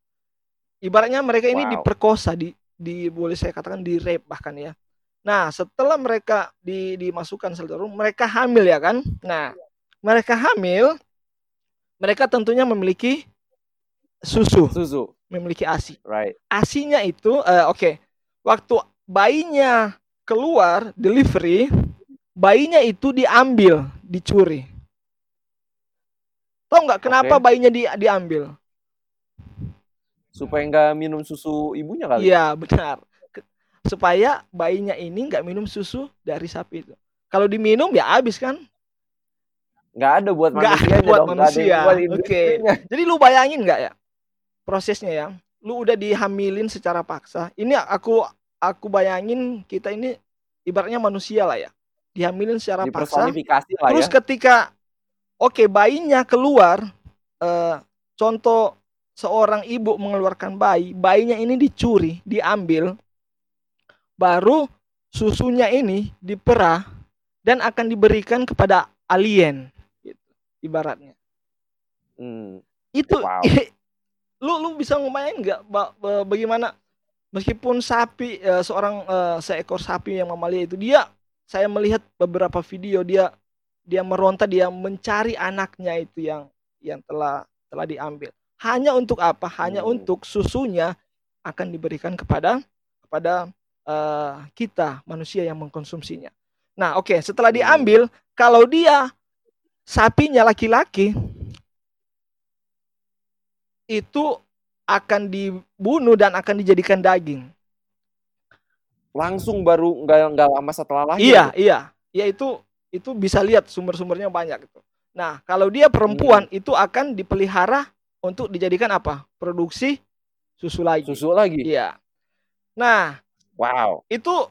Ibaratnya mereka ini wow. diperkosa, di, di boleh saya katakan di rape bahkan ya. Nah, setelah mereka di, dimasukkan seluruh mereka hamil ya kan? Nah, mereka hamil, mereka tentunya memiliki susu. Susu. Memiliki ASI. Right. ASINya itu uh, oke. Okay, waktu bayinya keluar delivery bayinya itu diambil, dicuri. Tahu nggak kenapa okay. bayinya di, diambil? Supaya nggak minum susu ibunya kali? Iya benar. Supaya bayinya ini nggak minum susu dari sapi itu. Kalau diminum ya habis kan? Nggak ada buat nggak manusia. Ada buat manusia. Oke. Okay. Jadi lu bayangin nggak ya prosesnya ya? Lu udah dihamilin secara paksa. Ini aku aku bayangin kita ini ibaratnya manusia lah ya dihamilin secara paksa. Lah Terus ya. ketika oke okay, bayinya keluar, uh, contoh seorang ibu mengeluarkan bayi, bayinya ini dicuri, diambil, baru susunya ini diperah dan akan diberikan kepada alien, gitu, ibaratnya. Hmm. Itu wow. (laughs) lu lu bisa ngomongin nggak bagaimana meskipun sapi uh, seorang uh, seekor sapi yang mamalia itu dia saya melihat beberapa video dia dia meronta dia mencari anaknya itu yang yang telah telah diambil hanya untuk apa hanya hmm. untuk susunya akan diberikan kepada kepada uh, kita manusia yang mengkonsumsinya nah oke okay, setelah hmm. diambil kalau dia sapinya laki-laki itu akan dibunuh dan akan dijadikan daging langsung baru nggak nggak lama setelah lahir. Iya, gitu. iya. Ya itu itu bisa lihat sumber-sumbernya banyak gitu. Nah, kalau dia perempuan hmm. itu akan dipelihara untuk dijadikan apa? Produksi susu lagi. Susu lagi. Iya. Nah, wow. Itu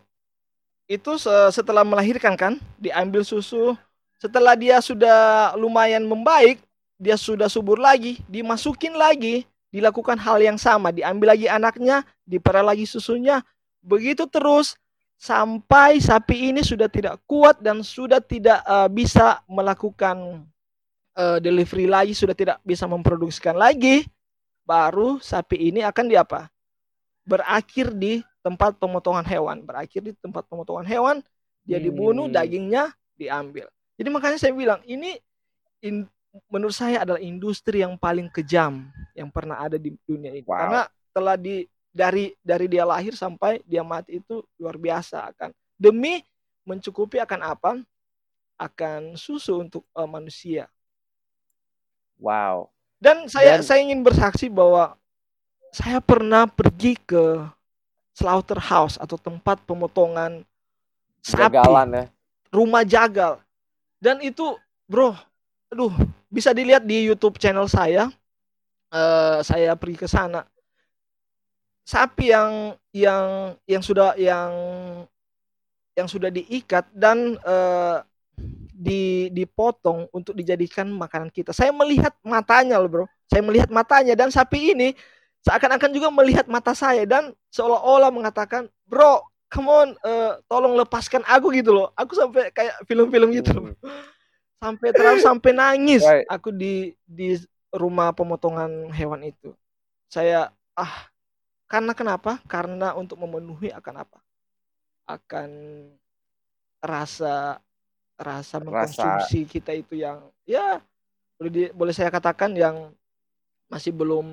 itu setelah melahirkan kan, diambil susu. Setelah dia sudah lumayan membaik, dia sudah subur lagi, dimasukin lagi, dilakukan hal yang sama, diambil lagi anaknya, diperah lagi susunya, Begitu terus sampai sapi ini sudah tidak kuat dan sudah tidak uh, bisa melakukan uh, delivery lagi, sudah tidak bisa memproduksikan lagi, baru sapi ini akan diapa? Berakhir di tempat pemotongan hewan, berakhir di tempat pemotongan hewan, dia dibunuh, hmm. dagingnya diambil. Jadi makanya saya bilang ini in, menurut saya adalah industri yang paling kejam yang pernah ada di dunia ini. Wow. Karena telah di dari dari dia lahir sampai dia mati itu luar biasa akan demi mencukupi akan apa? Akan susu untuk uh, manusia. Wow. Dan saya Dan... saya ingin bersaksi bahwa saya pernah pergi ke slaughterhouse atau tempat pemotongan sapi. Jagalan ya. Rumah jagal. Dan itu, bro, aduh, bisa dilihat di YouTube channel saya. Uh, saya pergi ke sana sapi yang yang yang sudah yang yang sudah diikat dan uh, di dipotong untuk dijadikan makanan kita. Saya melihat matanya loh, Bro. Saya melihat matanya dan sapi ini seakan-akan juga melihat mata saya dan seolah-olah mengatakan, "Bro, come on, uh, tolong lepaskan aku gitu loh." Aku sampai kayak film-film gitu loh. Sampai terlalu sampai nangis right. aku di di rumah pemotongan hewan itu. Saya ah karena kenapa? Karena untuk memenuhi akan apa? Akan rasa rasa mengkonsumsi rasa. kita itu yang ya boleh di, boleh saya katakan yang masih belum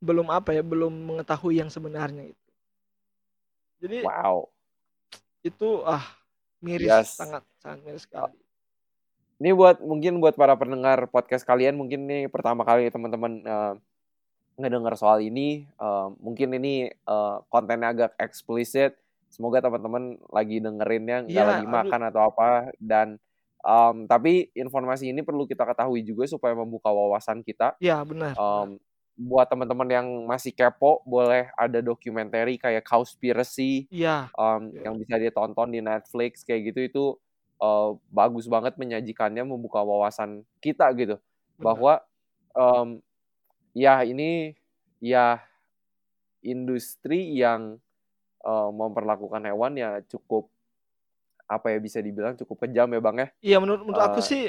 belum apa ya belum mengetahui yang sebenarnya itu. Jadi wow itu ah miris yes. sangat sangat miris sekali. Ini buat mungkin buat para pendengar podcast kalian mungkin nih pertama kali teman-teman uh, ngedengar soal ini, uh, mungkin ini uh, kontennya agak eksplisit. Semoga teman-teman lagi dengerinnya nggak Iya, lagi aduh. makan atau apa dan um, tapi informasi ini perlu kita ketahui juga supaya membuka wawasan kita. Iya, benar. benar. Buat teman-teman yang masih kepo, boleh ada dokumenter kayak Cowspiracy Iya, um, Iya. yang bisa ditonton di Netflix kayak gitu itu uh, bagus banget menyajikannya membuka wawasan kita gitu benar. bahwa um, ya ini ya industri yang uh, memperlakukan hewan ya cukup apa ya bisa dibilang cukup kejam ya bang ya Iya, menurut menurut aku Uh, sih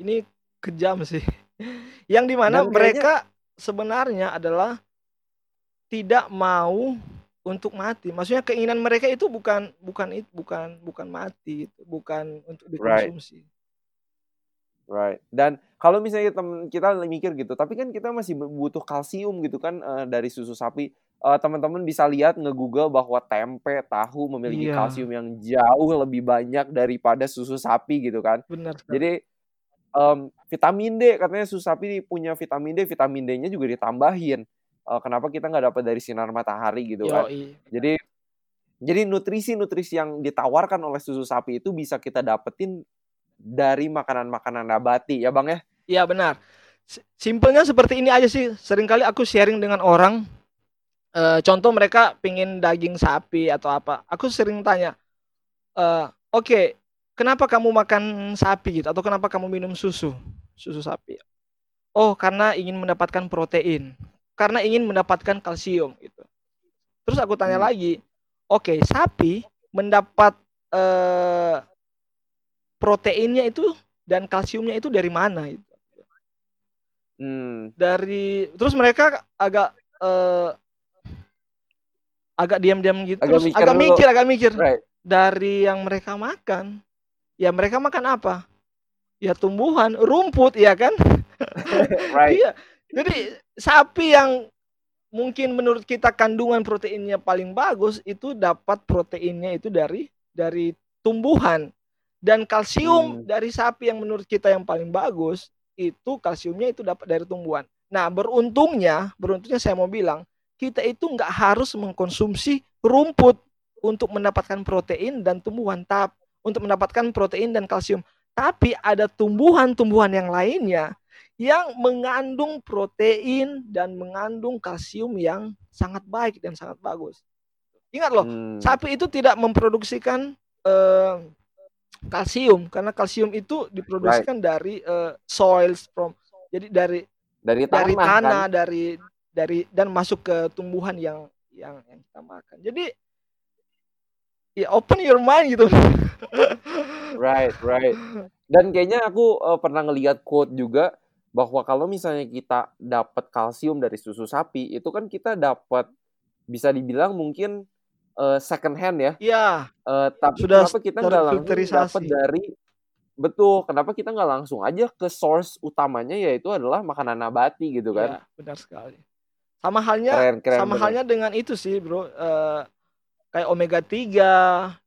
ini kejam sih. (laughs) Yang di mana mereka sebenarnya adalah tidak mau untuk mati. Maksudnya keinginan mereka itu bukan bukan itu bukan bukan mati itu, bukan untuk right dikonsumsi. Right. Dan kalau misalnya temen kita mikir gitu, tapi kan kita masih butuh kalsium gitu kan eh, dari susu sapi. Eh, teman-teman bisa lihat nge-google bahwa tempe, tahu memiliki Iya, kalsium yang jauh lebih banyak daripada susu sapi gitu kan. benar. Jadi em, vitamin D katanya susu sapi punya vitamin D, vitamin D-nya juga ditambahin. Eh, kenapa kita nggak dapat dari sinar matahari gitu kan? Yoi. Jadi jadi nutrisi-nutrisi yang ditawarkan oleh susu sapi itu bisa kita dapetin dari makanan-makanan nabati ya bang ya. Iya, benar. Simpelnya seperti ini aja sih. Seringkali aku sharing dengan orang eh, contoh mereka pingin daging sapi atau apa. Aku sering tanya, eh, oke, kenapa kamu makan sapi gitu? Atau kenapa kamu minum susu, susu sapi? Oh, karena ingin mendapatkan protein, karena ingin mendapatkan kalsium gitu. Terus aku tanya Hmm. lagi, oke, sapi mendapat eh, proteinnya itu dan kalsiumnya itu dari mana? Gitu. Hmm, Dari terus mereka agak eh, agak diam-diam gitu, agak terus mikir agak dulu. mikir, agak mikir Right. dari yang mereka makan. Ya mereka makan apa? Ya tumbuhan, rumput, ya kan? (laughs) right. Iya. Jadi sapi yang mungkin menurut kita kandungan proteinnya paling bagus itu dapat proteinnya itu dari dari tumbuhan dan kalsium Hmm. dari sapi yang menurut kita yang paling bagus itu kalsiumnya itu dapat dari tumbuhan. Nah beruntungnya, beruntungnya saya mau bilang kita itu nggak harus mengkonsumsi rumput untuk mendapatkan protein dan tumbuhan tap untuk mendapatkan protein dan kalsium. Tapi ada tumbuhan-tumbuhan yang lainnya yang mengandung protein dan mengandung kalsium yang sangat baik dan sangat bagus. Ingat loh, Hmm, sapi itu tidak memproduksikan eh, kalsium karena kalsium itu right. diproduksikan dari eh, soils from jadi dari Dari dari tanah kan. tanah dari dari dan masuk ke tumbuhan yang yang yang kita makan. Jadi ya open your mind gitu. (laughs) Right, right. Dan kayaknya aku eh, pernah ngelihat quote juga bahwa kalau misalnya kita dapat kalsium dari susu sapi, itu kan kita dapat bisa dibilang mungkin eh, second hand ya. Ya, Eh, tapi sudah kenapa kita nggak langsung dapat dari betul? Kenapa kita nggak langsung aja ke source utamanya yaitu adalah makanan nabati gitu kan? Ya, benar sekali. Sama halnya Keren, keren sama bener. halnya dengan itu sih, Bro. Eh, kayak omega 3,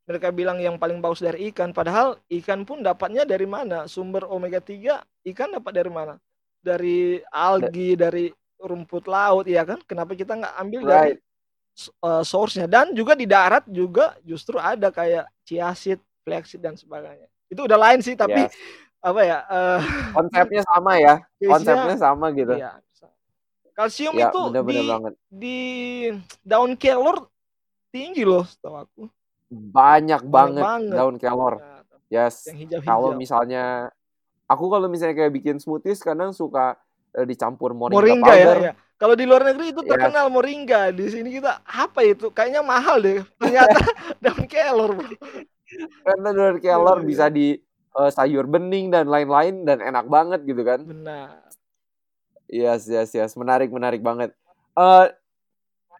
mereka bilang yang paling bagus dari ikan, padahal ikan pun dapatnya dari mana? Sumber omega 3 ikan dapat dari mana? Dari Da- algi, dari rumput laut, ya kan? Kenapa kita nggak ambil dari Right. eh, source-nya? Dan juga di darat juga justru ada kayak chia seed, flaxseed dan sebagainya. Itu udah lain sih, tapi Yes. apa ya? eh Konsepnya sama ya. Konsepnya sama gitu. iya. Kalsium Ya, itu bener-bener di banget. di daun kelor tinggi loh setahu aku. Banyak Banyak banget banget. daun kelor. Ya, Yes. Kalau misalnya aku kalau misalnya kayak bikin smoothies kadang suka eh, dicampur moringa Moringa ya, powder. ya. Kalau di luar negeri itu Yes. terkenal moringa. Di sini kita apa itu? Kayaknya mahal deh. Ternyata (laughs) daun kelor. Karena daun Iya, kelor iya. bisa di eh, sayur bening dan lain-lain dan enak banget gitu kan. Benar. Yes, yes, yes. Menarik, menarik banget. Eh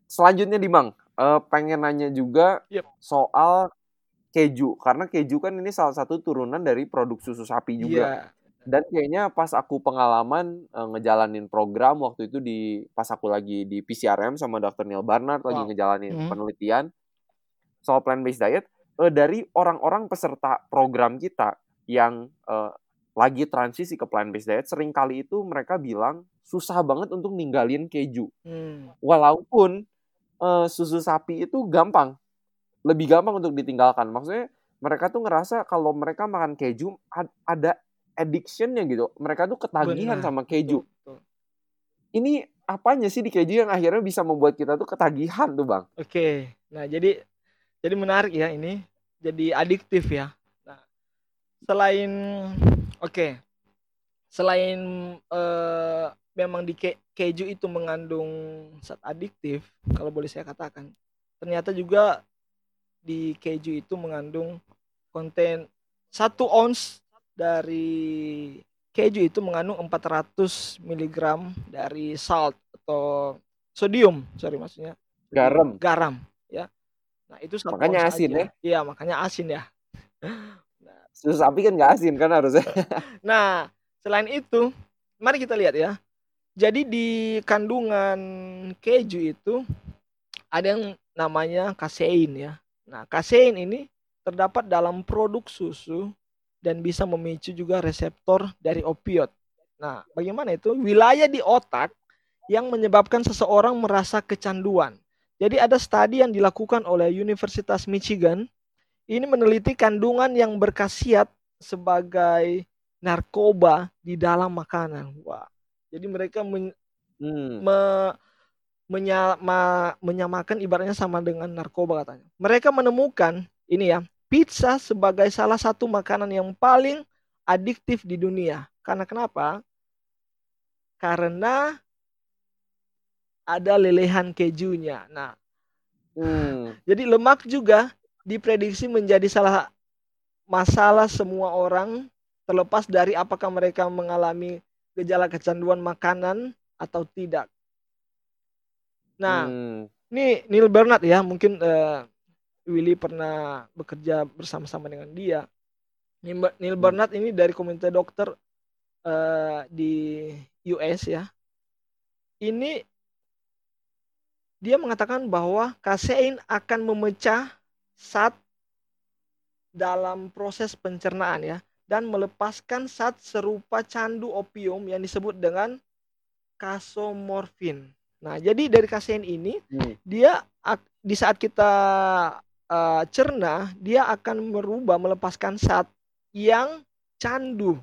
selanjutnya Dimang, eh, pengen nanya juga Yep. soal keju karena keju kan ini salah satu turunan dari produk susu sapi juga. Iya. Dan kayaknya pas aku pengalaman eh, ngejalanin program waktu itu di pas aku lagi di PCRM sama Dr. Neil Barnard lagi Wow. ngejalanin Mhm. penelitian soal plant based diet eh, dari orang-orang peserta program kita yang eh, lagi transisi ke plant based diet, sering kali itu mereka bilang susah banget untuk ninggalin keju. Hmm. Walaupun uh, susu sapi itu gampang, lebih gampang untuk ditinggalkan. Maksudnya mereka tuh ngerasa kalau mereka makan keju ada addictionnya gitu. Mereka tuh ketagihan Benar. sama keju. Betul, betul. Ini apanya sih di keju yang akhirnya bisa membuat kita tuh ketagihan tuh bang? Oke, nah jadi jadi menarik ya ini, jadi adiktif ya. Nah, selain oke, okay, selain uh, memang di ke, keju itu mengandung zat adiktif, kalau boleh saya katakan, ternyata juga di keju itu mengandung konten satu ons dari keju itu mengandung 400 mg dari salt atau sodium, sorry maksudnya. Garam. Garam, ya. Nah, itu satu makanya asin aja. ya. Iya, makanya asin ya. Nah, susu sapi kan nggak asin kan harusnya. (laughs) nah, selain itu, mari kita lihat ya. Jadi di kandungan keju itu ada yang namanya kasein ya. Nah, kasein ini terdapat dalam produk susu dan bisa memicu juga reseptor dari opioid. Nah, bagaimana itu? Wilayah di otak yang menyebabkan seseorang merasa kecanduan. Jadi ada studi yang dilakukan oleh Universitas Michigan. Ini meneliti kandungan yang berkhasiat sebagai narkoba di dalam makanan. Wah. Jadi mereka men, hmm. me, menyama, menyamakan ibaratnya sama dengan narkoba katanya. Mereka menemukan ini ya, pizza sebagai salah satu makanan yang paling adiktif di dunia. Karena kenapa? Karena ada lelehan kejunya. Nah, hmm. (laughs) jadi lemak juga diprediksi menjadi salah masalah semua orang terlepas dari apakah mereka mengalami gejala kecanduan makanan atau tidak. Nah, hmm. ini Neil Bernard ya, mungkin uh, Willy pernah bekerja bersama-sama dengan dia. Neil hmm. Bernard ini dari komunitas dokter uh, di US ya. Ini dia mengatakan bahwa kasein akan memecah zat dalam proses pencernaan ya dan melepaskan zat serupa candu opium yang disebut dengan kasomorfin. Nah, jadi dari kasein ini hmm. dia di saat kita uh, cerna, dia akan merubah melepaskan zat yang candu.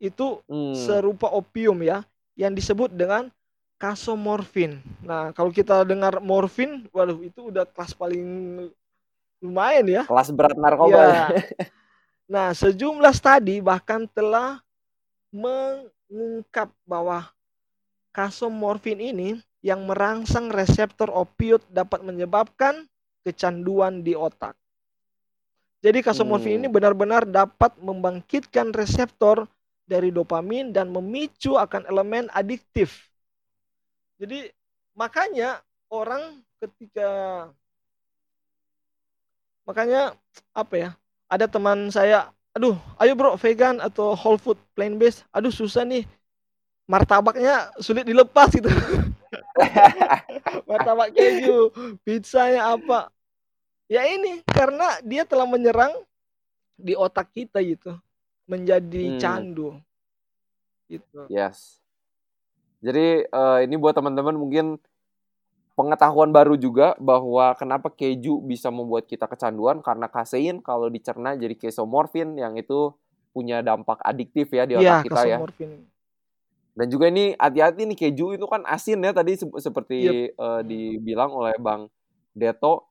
Itu hmm. serupa opium ya, yang disebut dengan kasomorfin. Nah, kalau kita dengar morfin, waduh itu udah kelas paling lumayan ya. Kelas berat narkoba. Ya. (laughs) nah, sejumlah studi bahkan telah mengungkap bahwa kasomorfin ini yang merangsang reseptor opioid dapat menyebabkan kecanduan di otak. Jadi kasomorfin hmm. ini benar-benar dapat membangkitkan reseptor dari dopamin dan memicu akan elemen adiktif. Jadi makanya orang ketika makanya apa ya? Ada teman saya, aduh, ayo bro vegan atau whole food plant based. Aduh susah nih. Martabaknya sulit dilepas gitu. (laughs) Martabak keju, pizzanya apa? Ya ini karena dia telah menyerang di otak kita gitu, menjadi hmm. candu. Gitu. Yes. Jadi uh, ini buat teman-teman mungkin pengetahuan baru juga bahwa kenapa keju bisa membuat kita kecanduan karena kasein kalau dicerna jadi kesomorfin yang itu punya dampak adiktif ya di otak ya, kita ya. Dan juga ini hati-hati nih keju itu kan asin ya tadi seperti yep. uh, dibilang oleh Bang Deto.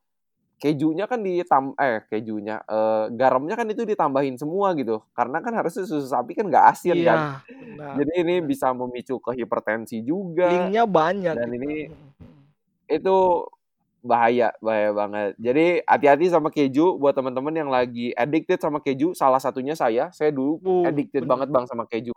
Kejunya kan ditam eh kejunya eh, garamnya kan itu ditambahin semua gitu. Karena kan harusnya susu sapi kan nggak asin iya, kan. benar, jadi ini bisa memicu ke hipertensi juga. Linknya banyak. Dan gitu. ini itu bahaya bahaya banget. Jadi hati-hati sama keju buat teman-teman yang lagi addicted sama keju. Salah satunya saya. Saya dulu uh, addicted bener. banget bang sama keju.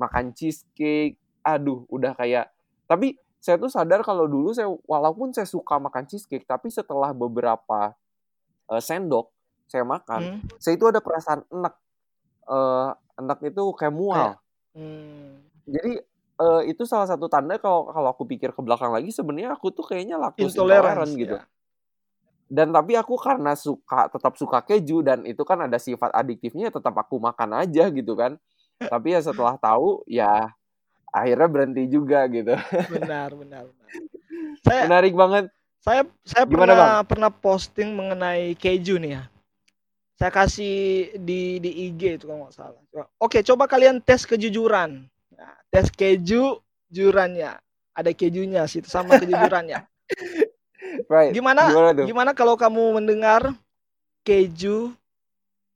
Makan cheesecake. Aduh udah kayak tapi saya tuh sadar kalau dulu saya walaupun saya suka makan cheesecake tapi setelah beberapa uh, sendok saya makan hmm. saya itu ada perasaan enak. Uh, enak itu kayak mual. Hmm. jadi uh, itu salah satu tanda kalau kalau aku pikir ke belakang lagi sebenarnya aku tuh kayaknya laktos intoleran gitu. ya. dan tapi aku karena suka tetap suka keju dan itu kan ada sifat adiktifnya tetap aku makan aja gitu kan. Tapi ya setelah tahu ya akhirnya berhenti juga gitu. Benar benar, benar. saya menarik banget. saya saya Gimana, pernah bang? pernah posting mengenai keju nih ya. Saya kasih di di IG itu kalau nggak salah. Oke coba kalian tes kejujuran nah, tes keju jurannya ada kejunya sih sama kejujurannya (laughs) right. Gimana gimana, gimana kalau kamu mendengar keju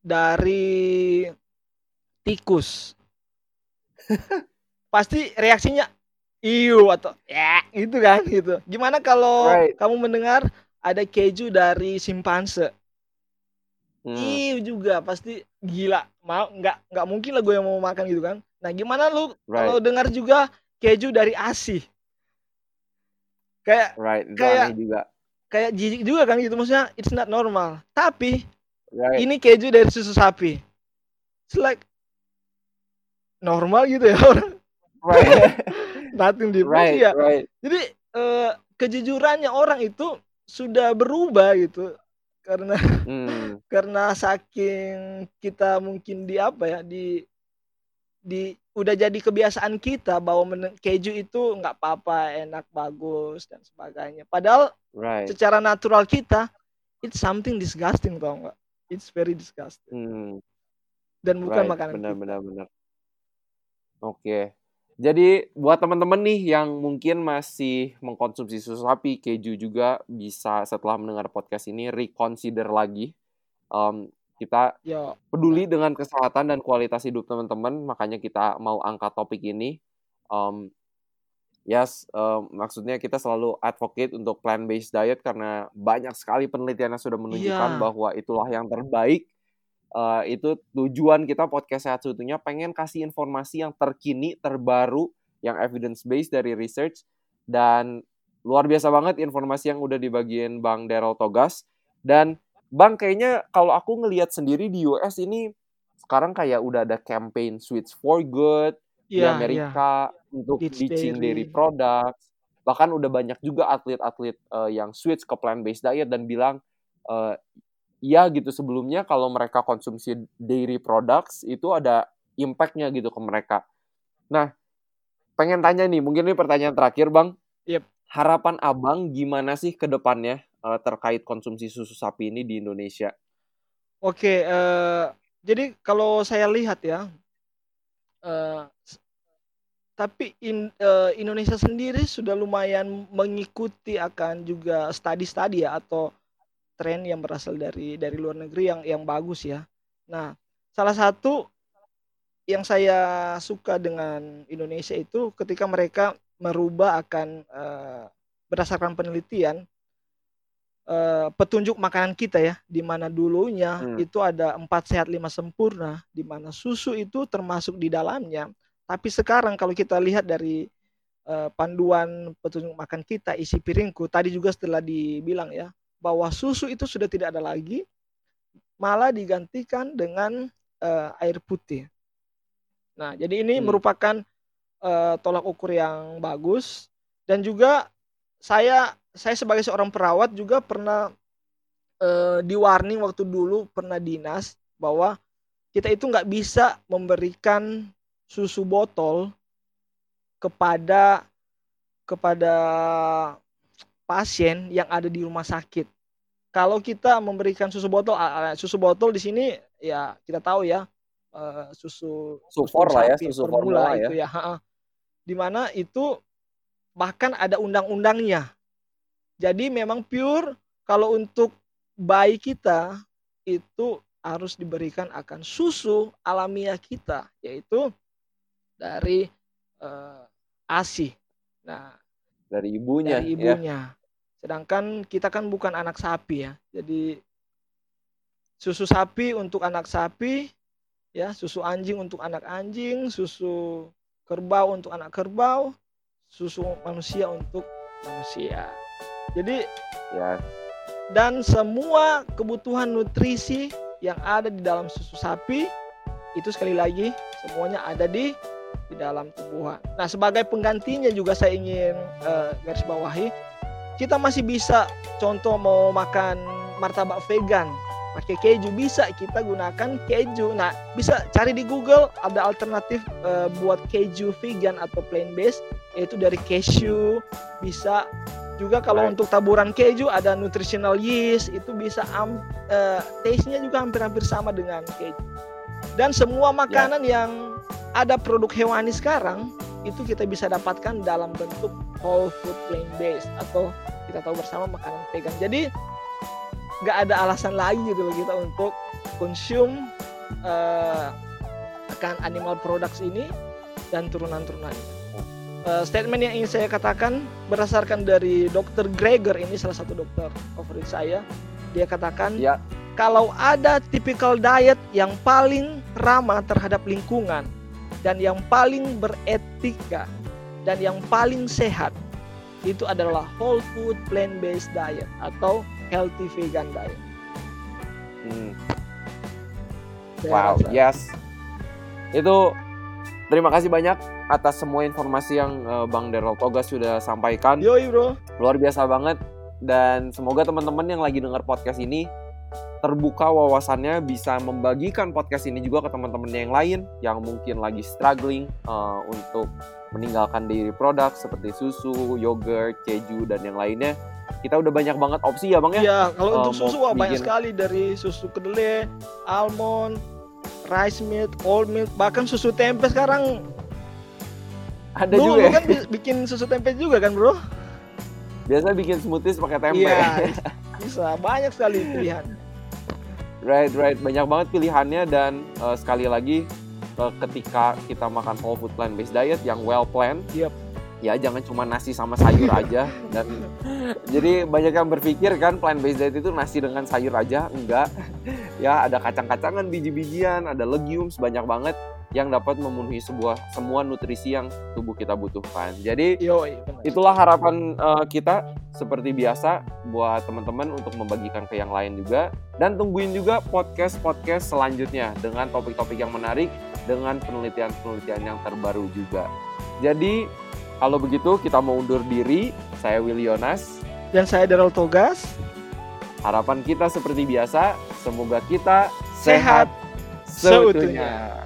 dari tikus? (laughs) Pasti reaksinya iu atau ya gitu kan gitu. Gimana kalau right. kamu mendengar ada keju dari simpanse? Hmm. Iu juga pasti gila. Mau nggak nggak mungkin lah gue yang mau makan gitu kan. Nah, gimana lu right. kalau dengar juga keju dari ASI? Kayak right. kayak juga kayak jijik juga kan gitu maksudnya it's not normal tapi right. ini keju dari susu sapi it's like normal gitu ya orang right. (laughs) nothing different right, ya right. jadi uh, kejujurannya orang itu sudah berubah gitu karena hmm. (laughs) karena saking kita mungkin di apa ya di di udah jadi kebiasaan kita bahwa keju itu nggak apa-apa enak bagus dan sebagainya padahal right. secara natural kita it's something disgusting tau nggak it's very disgusting hmm. dan bukan right. makanan benar kita. benar benar oke okay. jadi buat teman-teman nih yang mungkin masih mengkonsumsi susu sapi keju juga bisa setelah mendengar podcast ini reconsider lagi um, kita Yo. peduli dengan kesehatan dan kualitas hidup teman-teman, makanya kita mau angkat topik ini. Um, yes, um, maksudnya kita selalu advocate untuk plant-based diet karena banyak sekali penelitian yang sudah menunjukkan yeah. bahwa itulah yang terbaik. Uh, itu tujuan kita podcast sehat seutuhnya pengen kasih informasi yang terkini, terbaru, yang evidence based dari research dan luar biasa banget informasi yang udah dibagiin Bang Daryl Togas dan Bang, kayaknya kalau aku ngelihat sendiri di US ini sekarang kayak udah ada campaign Switch for Good yeah, di iya, Amerika yeah. untuk It's ditching dairy products. Bahkan udah banyak juga atlet-atlet uh, yang switch ke plant-based diet dan bilang uh, iya gitu sebelumnya kalau mereka konsumsi dairy products itu ada impactnya gitu ke mereka. Nah, pengen tanya nih, mungkin ini pertanyaan terakhir, Bang. Yep. Harapan Abang gimana sih ke depannya uh, terkait konsumsi susu sapi ini di Indonesia? Oke, uh, jadi kalau saya lihat ya, uh, tapi in, uh, Indonesia sendiri sudah lumayan mengikuti akan juga studi-studi ya atau tren yang berasal dari dari luar negeri yang yang bagus ya. Nah, salah satu yang saya suka dengan Indonesia itu ketika mereka merubah akan uh, berdasarkan penelitian uh, petunjuk makanan kita ya, di mana dulunya hmm. itu ada empat sehat lima sempurna, di mana susu itu termasuk di dalamnya. Tapi sekarang kalau kita lihat dari uh, panduan petunjuk makan kita isi piringku, tadi juga setelah dibilang ya bahwa susu itu sudah tidak ada lagi, malah digantikan dengan uh, air putih. Nah, jadi ini hmm. merupakan uh, tolak ukur yang bagus dan juga saya saya sebagai seorang perawat juga pernah uh, di warning waktu dulu pernah dinas bahwa kita itu nggak bisa memberikan susu botol kepada kepada pasien yang ada di rumah sakit. Kalau kita memberikan susu botol, susu botol di sini ya kita tahu ya uh, susu sufor lah ya, susu formula, formula itu ya. ya. Di mana itu bahkan ada undang-undangnya jadi memang pure kalau untuk bayi kita itu harus diberikan akan susu alamiah kita yaitu dari uh, ASI. Nah, dari ibunya. Dari ya. ibunya. Ya. Sedangkan kita kan bukan anak sapi ya. Jadi susu sapi untuk anak sapi, ya, susu anjing untuk anak anjing, susu kerbau untuk anak kerbau, susu manusia untuk manusia. Jadi ya dan semua kebutuhan nutrisi yang ada di dalam susu sapi itu sekali lagi semuanya ada di di dalam tumbuhan. Nah, sebagai penggantinya juga saya ingin uh, garis bawahi kita masih bisa contoh mau makan martabak vegan pakai keju bisa kita gunakan keju. Nah, bisa cari di Google ada alternatif uh, buat keju vegan atau plant based yaitu dari cashew. Bisa juga kalau right. untuk taburan keju ada nutritional yeast itu bisa um, uh, taste-nya juga hampir-hampir sama dengan keju. Dan semua makanan yeah. yang ada produk hewani sekarang itu kita bisa dapatkan dalam bentuk whole food plant based atau kita tahu bersama makanan vegan. Jadi nggak ada alasan lagi gitu loh kita untuk konsum uh, akan animal products ini dan turunan-turunan. Uh, statement yang ingin saya katakan berdasarkan dari Dr. Gregor ini salah satu dokter favorit saya. Dia katakan ya. kalau ada typical diet yang paling ramah terhadap lingkungan dan yang paling beretika dan yang paling sehat itu adalah whole food plant based diet atau healthy vegan diet. Hmm. Wow, rasa. yes. Itu terima kasih banyak atas semua informasi yang uh, Bang Daryl Toga sudah sampaikan. Yoi, Bro. Luar biasa banget dan semoga teman-teman yang lagi dengar podcast ini terbuka wawasannya bisa membagikan podcast ini juga ke teman-teman yang lain yang mungkin lagi struggling uh, untuk meninggalkan dairy produk seperti susu, yogurt, keju dan yang lainnya kita udah banyak banget opsi ya bang ya. Iya, kalau uh, untuk susu wah banyak sekali dari susu kedelai, almond, rice milk, oat milk, bahkan susu tempe sekarang. Ada bro, juga. Ya? kan bikin susu tempe juga kan bro? Biasa bikin smoothies pakai tempe. Iya, (laughs) bisa banyak sekali pilihan. Right, right, banyak banget pilihannya dan uh, sekali lagi uh, ketika kita makan whole food plant based diet yang well planned, yep ya jangan cuma nasi sama sayur aja dan (laughs) jadi banyak yang berpikir kan plant based diet itu nasi dengan sayur aja enggak ya ada kacang-kacangan biji-bijian ada legumes banyak banget yang dapat memenuhi sebuah semua nutrisi yang tubuh kita butuhkan. Jadi itulah harapan uh, kita seperti biasa buat teman-teman untuk membagikan ke yang lain juga dan tungguin juga podcast-podcast selanjutnya dengan topik-topik yang menarik dengan penelitian-penelitian yang terbaru juga. Jadi kalau begitu kita mau undur diri. Saya Willy Yonas. Dan saya Daryl Togas. Harapan kita seperti biasa, semoga kita sehat, sehat seutuhnya. seutuhnya.